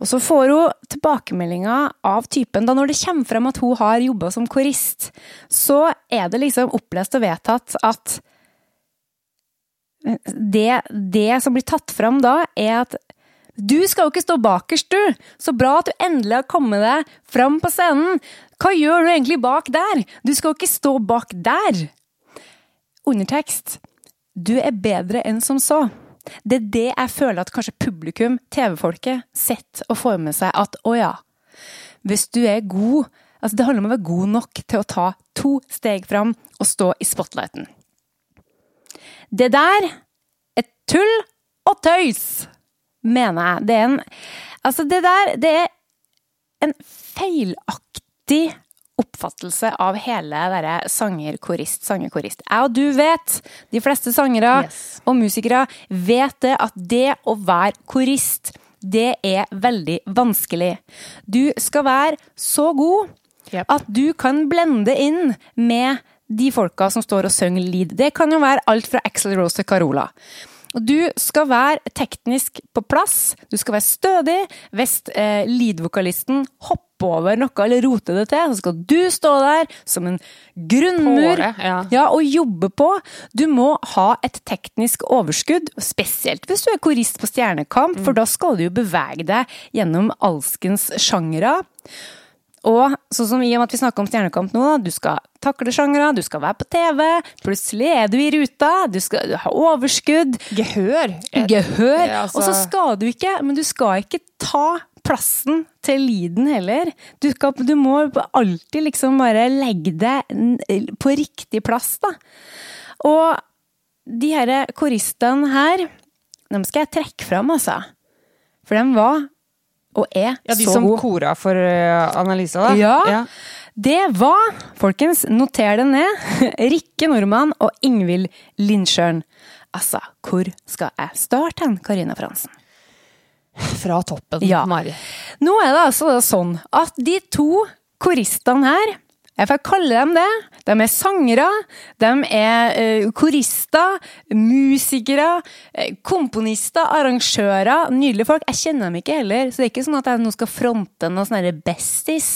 [SPEAKER 3] Og så får hun tilbakemeldinger av typen da når det kommer frem at hun har jobba som korist, så er det liksom opplest og vedtatt at det, det som blir tatt frem da, er at du skal jo ikke stå bakerst, du! Så bra at du endelig har kommet deg fram på scenen! Hva gjør du egentlig bak der? Du skal jo ikke stå bak der! Undertekst. Du er bedre enn som så. Det er det jeg føler at kanskje publikum, TV-folket, setter og får med seg at å ja, hvis du er god Altså, det handler om å være god nok til å ta to steg fram og stå i spotlighten. Det der er tull og tøys, mener jeg. Det er en Altså, det der, det er en feilaktig oppfattelse av hele derre sanger-korist, sanger-korist. Jeg og du vet, de fleste sangere yes. og musikere vet det, at det å være korist, det er veldig vanskelig. Du skal være så god yep. at du kan blende inn med de folka som står og synger lead. Det kan jo være alt fra Axel Rose til Carola. Og du skal være teknisk på plass, du skal være stødig. Hvis eh, lead-vokalisten hopper over noe eller roter det til, så skal du stå der som en grunnmur
[SPEAKER 2] det, ja.
[SPEAKER 3] ja, og jobbe på. Du må ha et teknisk overskudd, spesielt hvis du er korist på Stjernekamp, mm. for da skal du jo bevege deg gjennom alskens sjangere. Og sånn som i og med at vi snakker om Stjernekamp nå, du skal takle sjangere, du skal være på TV, plutselig er du i ruta, du skal ha overskudd.
[SPEAKER 2] Gehør.
[SPEAKER 3] Gehør. Ja, altså... Og så skal du ikke, men du skal ikke ta plassen til Liden heller. Du, skal, du må alltid liksom bare legge det på riktig plass, da. Og de her koristene her, dem skal jeg trekke fram, altså. For de var og er
[SPEAKER 2] ja, de som kora for uh, Annalisa, da?
[SPEAKER 3] Ja. ja. Det var, folkens, noter det ned, Rikke Nordmann og Ingvild Lindsjøen. Altså, hvor skal jeg starte hen, Karina Fransen?
[SPEAKER 2] Fra toppen,
[SPEAKER 3] ja.
[SPEAKER 2] Mari.
[SPEAKER 3] Nå er det altså sånn at de to koristene her jeg får kalle dem det. De er sangere, de er uh, korister, musikere, uh, komponister, arrangører. Nydelige folk. Jeg kjenner dem ikke heller, så det er ikke sånn at jeg nå skal fronte noe sånn bestis.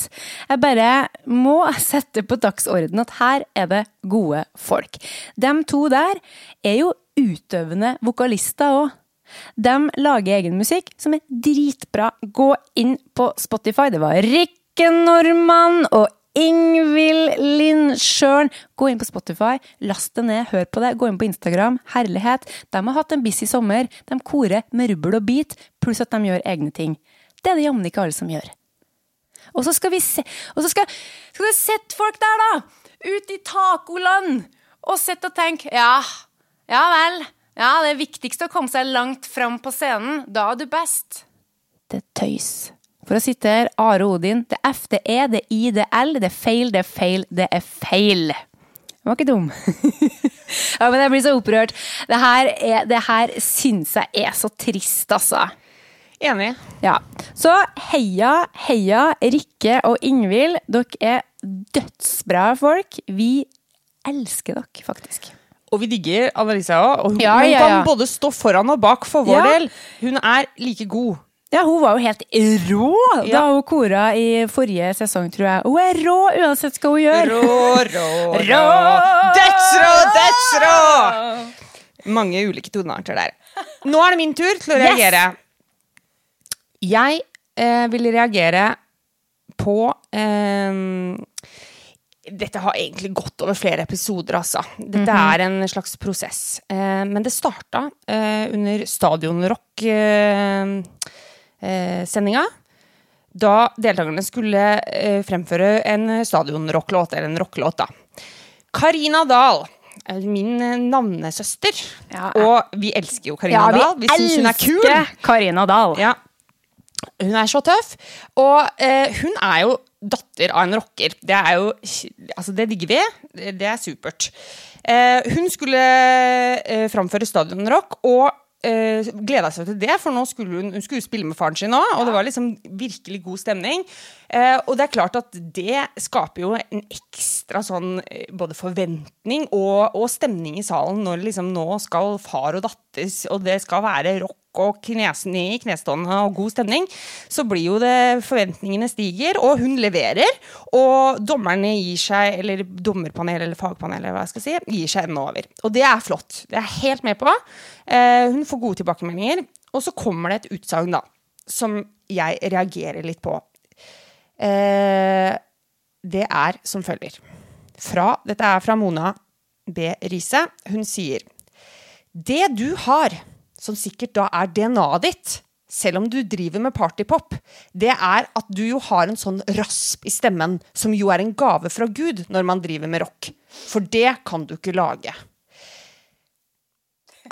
[SPEAKER 3] Jeg bare må sette på dagsorden at her er det gode folk. De to der er jo utøvende vokalister òg. De lager egen musikk som er dritbra. Gå inn på Spotify. Det var Rikke Normann og Ingvild Lindsjøen. Gå inn på Spotify, last det ned, hør på det. Gå inn på Instagram. Herlighet. De har hatt en busy sommer. De korer med rubbel og bit, pluss at de gjør egne ting. Det er det jammen ikke alle som gjør. Og så skal vi se Og så skal, skal vi sette folk der, da! Ut i tacoland! Og sitte og tenke ja, ja vel. Ja, det er viktigst å komme seg langt fram på scenen. Da er du best. Det er tøys. For å sitere Are Odin, det er F, det E, det I, det er L, det er feil, det er feil, det er feil. Den var ikke dum. ja, men jeg blir så opprørt. Det her, er, det her syns jeg er så trist, altså.
[SPEAKER 2] Enig.
[SPEAKER 3] Ja. Så heia, heia Rikke og Ingvild. Dere er dødsbra folk. Vi elsker dere, faktisk.
[SPEAKER 2] Og vi digger Annelise òg. Og hun,
[SPEAKER 3] Ja,
[SPEAKER 2] ja,
[SPEAKER 3] ja,
[SPEAKER 2] kan både stå foran og bak for vår del. Hun er like god.
[SPEAKER 3] Ja, hun var jo helt rå da hun kora i forrige sesong, tror jeg. Hun er rå uansett hva hun gjør.
[SPEAKER 2] Rå, rå, rå.
[SPEAKER 3] Rå!
[SPEAKER 2] Dødsrå, dødsrå! Mange ulike tonearter der. Nå er det min tur til å
[SPEAKER 3] Yes!
[SPEAKER 2] reagere. Jeg eh, vil reagere på eh, Dette har egentlig gått over flere episoder, altså. Dette er en slags prosess. Eh, men det starta eh, under Stadionrock-sendinga. da deltakerne skulle eh, fremføre en stadionrocklåt, eller en rockelåt, da. Karina Dahl, er min eh, navnesøster.
[SPEAKER 3] Ja,
[SPEAKER 2] og vi elsker jo Karina Dahl. Vi syns hun er kul.
[SPEAKER 3] Karina Dahl.
[SPEAKER 2] Ja. Hun er så tøff. Og eh, hun er jo datter av en rocker. Det er jo Altså, det digger vi. Det, det er supert. Eh, hun skulle eh, framføre stadionrock, og eh, gleda seg til det, for nå skulle hun, hun skulle spille med faren sin òg, og det var liksom virkelig god stemning. Eh, og det er klart at det skaper jo en ekstra sånn eh, både forventning og, og stemning i salen når liksom nå skal far og datter, og det skal være rock og knesene i knestående og god stemning, så blir jo det Forventningene stiger, og hun leverer. Og dommerne gir seg, eller dommerpanel eller fagpanel, eller hva jeg skal si, gir seg ennå over. Og det er flott. Det er jeg helt med på. Eh, hun får gode tilbakemeldinger. Og så kommer det et utsagn, da, som jeg reagerer litt på. Eh, det er som følger. Fra, dette er fra Mona B. Riise. Hun sier Det du har, som sikkert da er DNA-et ditt, selv om du driver med partypop, det er at du jo har en sånn rasp i stemmen, som jo er en gave fra Gud når man driver med rock. For det kan du ikke lage.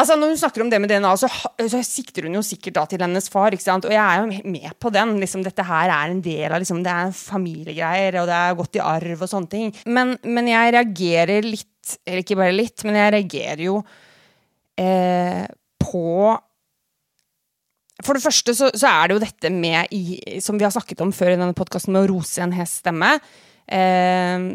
[SPEAKER 2] Altså Når hun snakker om det med DNA, så, så sikter hun jo sikkert da til hennes far. Og jeg er jo med på den. liksom Dette her er en del av liksom, Det er familiegreier, og det er gått i arv og sånne ting. Men, men jeg reagerer litt, eller ikke bare litt, men jeg reagerer jo eh, på For det første så, så er det jo dette med, i, som vi har snakket om før i denne podkasten, med å rose en hest stemme. Eh,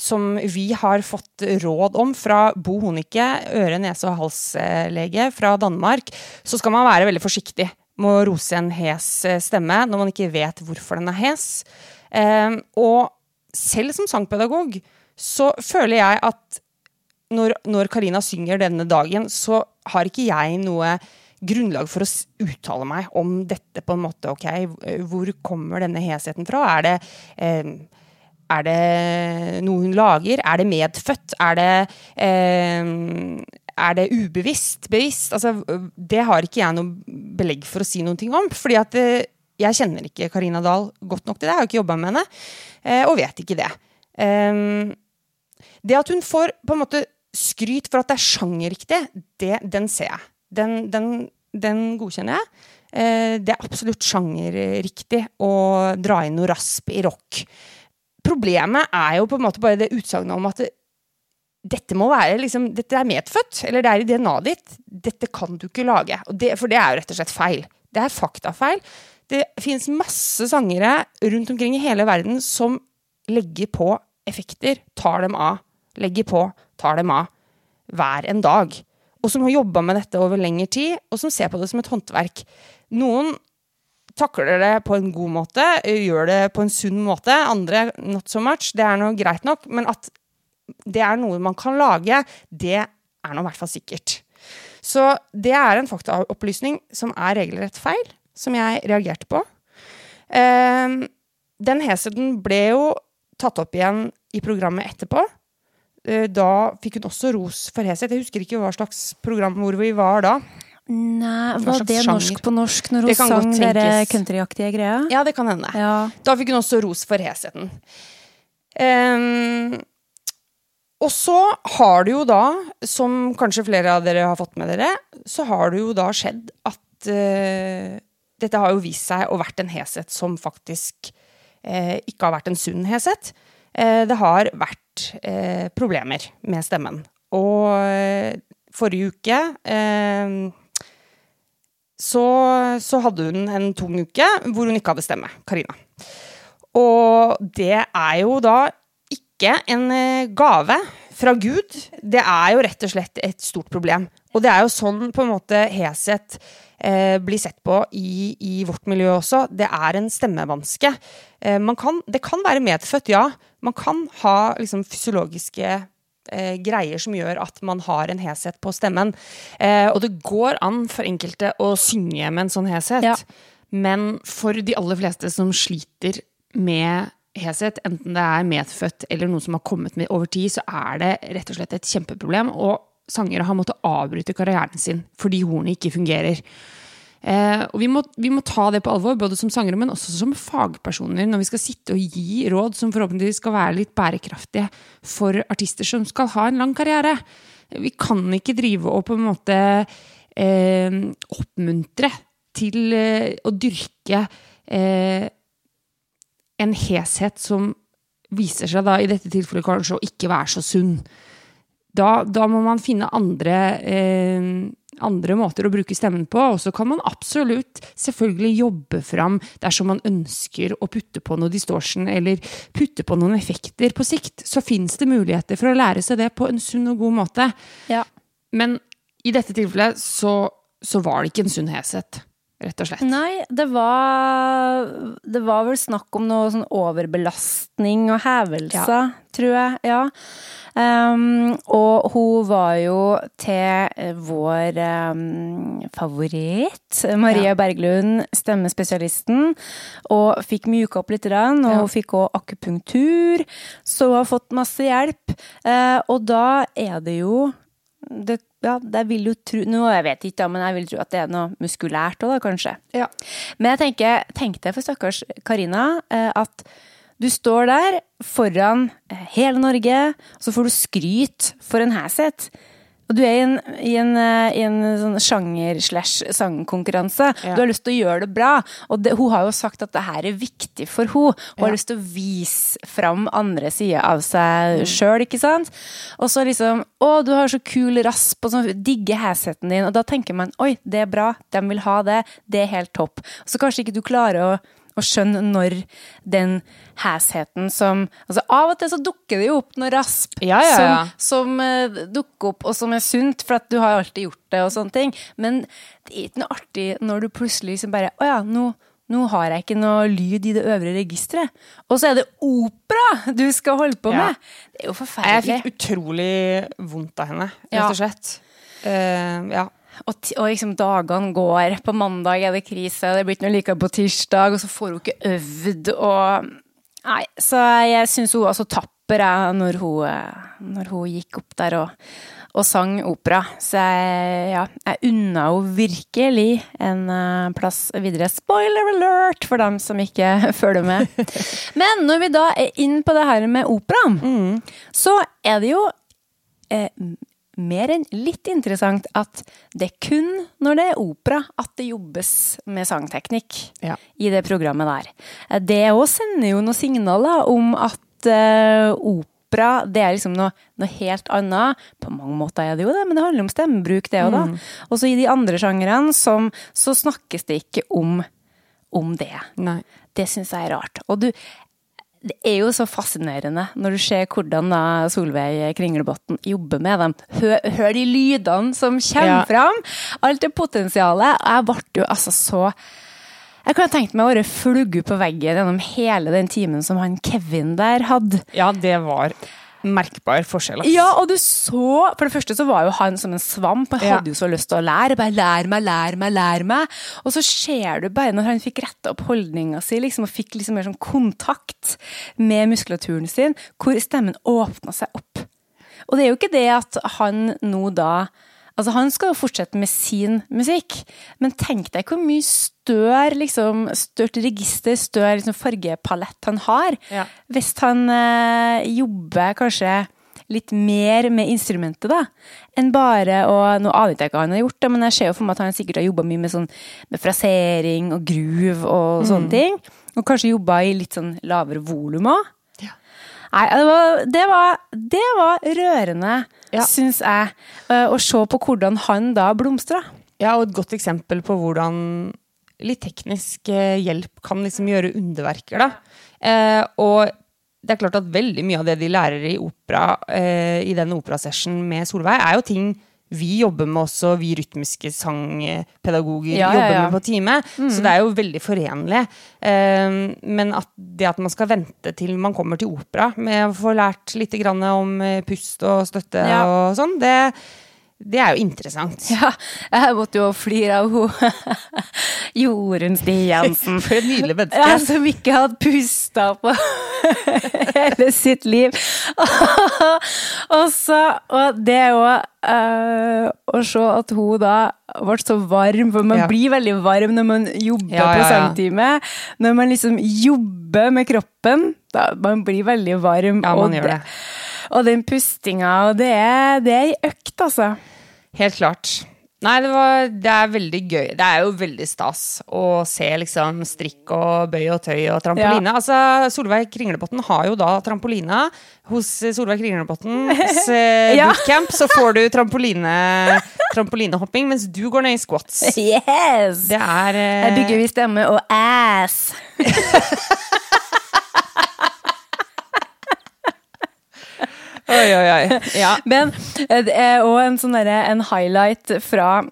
[SPEAKER 2] som vi har fått råd om fra Bo Honike, øre-, nese- og halslege fra Danmark, så skal man være veldig forsiktig med å rose en hes eh, stemme når man ikke vet hvorfor den er hes. Eh, og selv som sangpedagog så føler jeg at når, Karina synger denne dagen, så har ikke jeg noe grunnlag for å uttale meg om dette på en måte. ok, Hvor kommer denne hesheten fra? Er det, eh, er det noe hun lager? Er det medfødt? Er det, eh, er det ubevisst? Bevisst? Altså, det har ikke jeg noe belegg for å si ting om. fordi at eh, jeg kjenner ikke Karina Dahl godt nok til det. Jeg har ikke jobba med henne, eh, og vet ikke det. Eh, det at hun får på en måte skryt for at det er sjangerriktig, det, den ser jeg. Den, den, den godkjenner jeg. Det er absolutt sjangerriktig å dra inn noe rasp i rock. Problemet er jo på en måte bare det utsagnet om at det, dette må være liksom, dette er medfødt, eller det er i DNA-et ditt. Dette kan du ikke lage. Det, for det er jo rett og slett feil. Det er faktafeil. Det finnes masse sangere rundt omkring i hele verden som legger på effekter, tar dem av, legger på, tar dem av, hver en dag. Og som har jobba med dette over lengre tid, og som ser på det som et håndverk. Noen takler det på en god måte, gjør det på en sunn måte. Andre not so much. Det er nå greit nok, men at det er noe man kan lage, det er nå i hvert fall sikkert. Så det er en faktaopplysning som er regelrett feil, som jeg reagerte på. Eh, den heseten ble jo tatt opp igjen i programmet etterpå. Eh, Da fikk hun også ros for heshet. Jeg husker ikke hva slags program hvor vi var da.
[SPEAKER 3] Nei, var det norsk på norsk når hun sang
[SPEAKER 2] den
[SPEAKER 3] countryaktige greia?
[SPEAKER 2] Ja, det kan hende.
[SPEAKER 3] Ja.
[SPEAKER 2] Da fikk hun også ros for hesheten. Um, og så har det jo da, som kanskje flere av dere har fått med dere, så har det jo da skjedd at uh, dette har jo vist seg å vært en heshet som faktisk uh, ikke har vært en sunn heshet. Uh, det har vært eh, problemer med stemmen. Og eh, forrige uke eh, så, så hadde hun en tung uke hvor hun ikke hadde stemme. Karina. Og det er jo da ikke en eh, gave fra Gud. Det er jo rett og slett et stort problem. Og det er jo sånn på en måte heshet eh, blir sett på i, i vårt miljø også. Det er en stemmevanske. Eh, kan, det kan være medfødt, ja. Man kan ha liksom fysiologiske eh, greier som gjør at man har en heshet på stemmen. Eh, og det går an for enkelte å synge med en sånn heshet.
[SPEAKER 3] Ja.
[SPEAKER 2] Men for de aller fleste som sliter med heshet, enten det er medfødt eller noe som har kommet med over tid, så er det rett og slett et kjempeproblem. Og sangere har måttet avbryte karrieren sin fordi hornet ikke fungerer. Eh, og vi må, vi må ta det på alvor, både som sangere, men også som fagpersoner, når vi skal sitte og gi råd som forhåpentligvis skal være litt bærekraftige for artister som skal ha en lang karriere. Vi kan ikke drive og på en måte eh, oppmuntre til eh, å dyrke eh, en heshet som viser seg da i dette tilfellet kanskje å ikke være så sunn. Da, da må man finne andre, eh, andre måter å bruke stemmen på. Og så kan man absolutt selvfølgelig jobbe fram dersom man ønsker å putte på noe distortion eller putte på noen effekter på sikt. Så fins det muligheter for å lære seg det på en sunn og god måte.
[SPEAKER 3] Ja.
[SPEAKER 2] Men i dette tilfellet så, så var det ikke en sunn heshet, rett og slett.
[SPEAKER 3] Nei, det var Det var vel snakk om noe sånn overbelastning og hevelser, tror jeg. Ja. Um, og hun var jo til eh, vår um, favoritt, Maria
[SPEAKER 2] Ja.
[SPEAKER 3] Berglund, stemmespesialisten, og fikk mjuka opp litt, og
[SPEAKER 2] Ja.
[SPEAKER 3] hun fikk òg akupunktur, så hun har fått masse hjelp. Uh, og da er det jo det, ja, jeg vil jo tro Nå jeg vet ikke, da, men jeg vil tro at det er noe muskulært òg, da, kanskje.
[SPEAKER 2] Ja.
[SPEAKER 3] Men jeg tenker, tenk deg for stakkars Karina eh, at du står der foran eh, hele Norge, og så får du skryt for en heshet. Og du er i en, i en, eh, i en sånn sjanger-slash-sangkonkurranse.
[SPEAKER 2] Ja.
[SPEAKER 3] Du har lyst til å gjøre det bra. Og det, hun har jo sagt at det her er viktig for hun. Hun
[SPEAKER 2] Ja.
[SPEAKER 3] har lyst til å vise fram andre sider av seg sjøl, ikke sant. Og så liksom Å, du har så kul rasp, og så digger hesheten din. Og da tenker man oi, det er bra, de vil ha det, det er helt topp. Så kanskje ikke du klarer å å skjønne når den hesheten som Altså, av og til så dukker det jo opp noe rasp
[SPEAKER 2] Ja, ja, ja.
[SPEAKER 3] som, som uh, dukker opp, og som er sunt, for at du har alltid gjort det, og sånne ting. Men det er ikke noe artig når du plutselig liksom bare Å ja, nå, nå har jeg ikke noe lyd i det øvre registeret. Og så er det opera du skal holde på
[SPEAKER 2] Ja.
[SPEAKER 3] med! Det er jo forferdelig.
[SPEAKER 2] Jeg fikk utrolig vondt av henne, rett og slett. Eh, ja.
[SPEAKER 3] Og, og liksom dagene går. På mandag er det krise, det blir ikke noe like på tirsdag, og så får hun ikke øvd, og Nei, så jeg syns hun var så tapper, jeg, når hun, eh, når hun gikk opp der og, og sang opera. Så jeg, ja, jeg unna henne virkelig en eh, plass videre. Spoiler alert for dem som ikke følger med. Men når vi da er inn på det her med opera, så er det jo eh, mer enn litt interessant at det er kun når det er opera at det jobbes med sangteknikk
[SPEAKER 2] Ja.
[SPEAKER 3] i det programmet der. Eh, Det òg sender jo noen signaler om at uh, opera det er liksom noe, noe helt annet. På mange måter er det jo det, men det handler om stemmebruk, det òg, da. Og så i de andre sjangrene som, så snakkes det ikke om, om det.
[SPEAKER 2] Nei.
[SPEAKER 3] Det syns jeg er rart. Og du, det er jo så fascinerende når du ser hvordan da Solveig Kringlebotn jobber med dem. Hør, hør de lydene som kommer
[SPEAKER 2] Ja.
[SPEAKER 3] fram! Alt det potensialet. Jeg ble jo altså så Jeg kunne tenkt meg å være flugge på veggen gjennom hele den timen som han Kevin der hadde.
[SPEAKER 2] Ja, det var merkbar forskjell. ass.
[SPEAKER 3] Ja, og du så For det første så var jo han som en svamp. Han
[SPEAKER 2] Ja.
[SPEAKER 3] hadde jo så lyst til å lære. Bare lær meg, lær meg, lær meg. Og så ser du bare når han fikk retta opp holdninga si, liksom, og fikk liksom mer sånn kontakt med muskulaturen sin, hvor stemmen åpna seg opp. Og det er jo ikke det at han nå da Altså, han skal jo fortsette med sin musikk, men tenk deg hvor mye større liksom, størt register, større liksom, fargepalett han har.
[SPEAKER 2] Ja.
[SPEAKER 3] Hvis han eh, jobber kanskje litt mer med instrumentet, da, enn bare å Nå aner jeg ikke hva han har gjort, da, men jeg ser jo for meg at han sikkert har jobba mye med, sånn, med frasering og groove og sånne ting. Og kanskje jobba i litt sånn lavere volum òg. Nei, det var, det var, det var rørende,
[SPEAKER 2] Ja.
[SPEAKER 3] syns jeg, eh, å se på hvordan han da blomstra.
[SPEAKER 2] Ja, og et godt eksempel på hvordan litt teknisk eh, hjelp kan liksom gjøre underverker, da. Eh, og det er klart at veldig mye av det de lærer i opera, eh, i den operasession med Solveig, er jo ting vi jobber med også, vi rytmiske sangpedagoger
[SPEAKER 3] Ja,
[SPEAKER 2] jobber med på time. Så det er jo veldig forenlig. Eh, men at det at man skal vente til man kommer til opera med å få lært litt grann om eh, pust og støtte og sånn, det, det er jo interessant.
[SPEAKER 3] Ja, jeg måtte jo flire av henne. Jorunn Stiansen.
[SPEAKER 2] For et nydelig menneske.
[SPEAKER 3] Ja, som ikke hadde pusta på hele sitt liv. og så Og det er jo eh, å se at hun da ble så varm, for man
[SPEAKER 2] Ja.
[SPEAKER 3] blir veldig varm når man jobber
[SPEAKER 2] Ja,
[SPEAKER 3] på sangtime. Når man liksom jobber med kroppen, da man blir veldig varm.
[SPEAKER 2] Ja, man
[SPEAKER 3] og
[SPEAKER 2] gjør det.
[SPEAKER 3] Og den pustinga, og det er, det er ei økt, altså.
[SPEAKER 2] Helt klart. Nei, det, var, det er veldig gøy. Det er jo veldig stas å se liksom strikk og bøy og tøy og trampoline. Altså, Solveig Kringlebotn har jo da trampoline. Hos Solveig Kringlebotns eh,
[SPEAKER 3] Ja.
[SPEAKER 2] bootcamp så får du trampoline, trampolinehopping, mens du går ned i squats.
[SPEAKER 3] Yes!
[SPEAKER 2] Det er eh,
[SPEAKER 3] Jeg bygger vi stemme og ass.
[SPEAKER 2] Oi, oi, oi. Ja.
[SPEAKER 3] Men og det er òg en sånn derre en highlight fra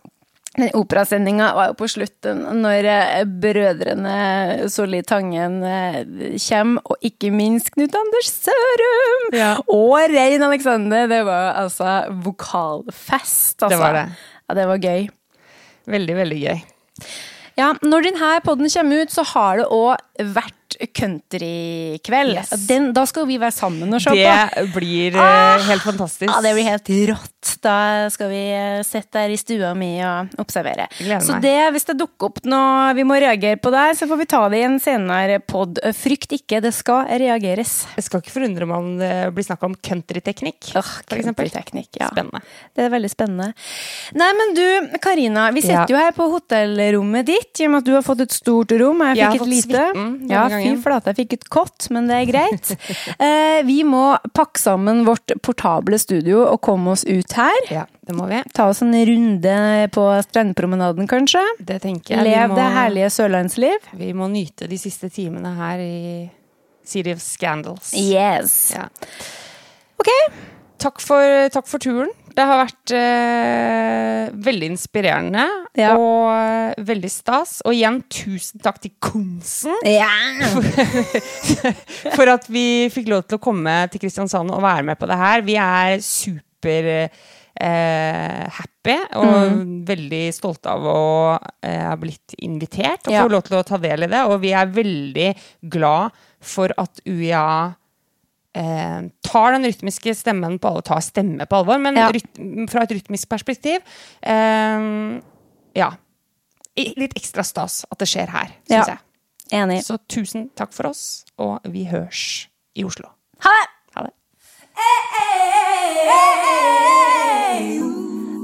[SPEAKER 3] den operasendinga var jo på slutten, når eh, brødrene Solli Tangen eh, kommer, og ikke minst Knut Anders Sørum!
[SPEAKER 2] Ja.
[SPEAKER 3] Og Rein Alexander. Det var altså vokalfest, altså.
[SPEAKER 2] Det var det.
[SPEAKER 3] Ja, det var gøy.
[SPEAKER 2] Veldig, veldig gøy.
[SPEAKER 3] Ja, når denne podden kommer ut, så har det òg vært countrykveld.
[SPEAKER 2] Yes.
[SPEAKER 3] Den, da skal vi være sammen og se på.
[SPEAKER 2] Det blir ah, helt fantastisk.
[SPEAKER 3] Ja, det blir helt rått. Da skal vi eh, sitte der i stua mi og observere.
[SPEAKER 2] Gleder
[SPEAKER 3] Så det, hvis det dukker opp noe vi må reagere på der, så får vi ta det i en senere pod. Frykt ikke, det skal reageres.
[SPEAKER 2] Jeg skal ikke forundre meg om det blir snakk om countryteknikk. Eksempel.
[SPEAKER 3] countryteknikk, ja.
[SPEAKER 2] Spennende.
[SPEAKER 3] Det er veldig spennende. Nei, men du, Karina. Vi
[SPEAKER 2] Ja.
[SPEAKER 3] sitter jo her på hotellrommet ditt, i og med at du har fått et stort rom. Jeg
[SPEAKER 2] Jeg har
[SPEAKER 3] fikk et
[SPEAKER 2] fått
[SPEAKER 3] lite.
[SPEAKER 2] suiten
[SPEAKER 3] Fy flate, jeg fikk et kott, men det er greit. eh, vi må pakke sammen vårt portable studio og komme oss ut her.
[SPEAKER 2] Ja, det må vi.
[SPEAKER 3] Ta oss en runde på strandpromenaden, kanskje.
[SPEAKER 2] Det tenker jeg.
[SPEAKER 3] Lev
[SPEAKER 2] må,
[SPEAKER 3] det herlige sørlandsliv.
[SPEAKER 2] Vi må nyte de siste timene her i City of Scandals.
[SPEAKER 3] Yes.
[SPEAKER 2] Ja.
[SPEAKER 3] Ok.
[SPEAKER 2] Takk, for, takk for turen. Det har vært eh, veldig inspirerende
[SPEAKER 3] Ja.
[SPEAKER 2] og veldig stas. Og igjen, tusen takk til Konsen
[SPEAKER 3] Ja.
[SPEAKER 2] for at vi fikk lov til å komme til Kristiansand og være med på det her. Vi er super eh, happy og veldig stolte av å eh, ha blitt invitert og
[SPEAKER 3] Ja.
[SPEAKER 2] få lov til å ta del i det. Og vi er veldig glad for at UiA eh, tar den rytmiske stemmen på alvor, tar stemme på alvor, men
[SPEAKER 3] Ja.
[SPEAKER 2] rytm, fra et rytmisk perspektiv. Eh, ja. Litt ekstra stas at det skjer her, syns
[SPEAKER 3] Ja.
[SPEAKER 2] jeg.
[SPEAKER 3] Enig.
[SPEAKER 2] Så tusen takk for oss, og vi hørs i Oslo.
[SPEAKER 3] Ha det!
[SPEAKER 2] Ha det.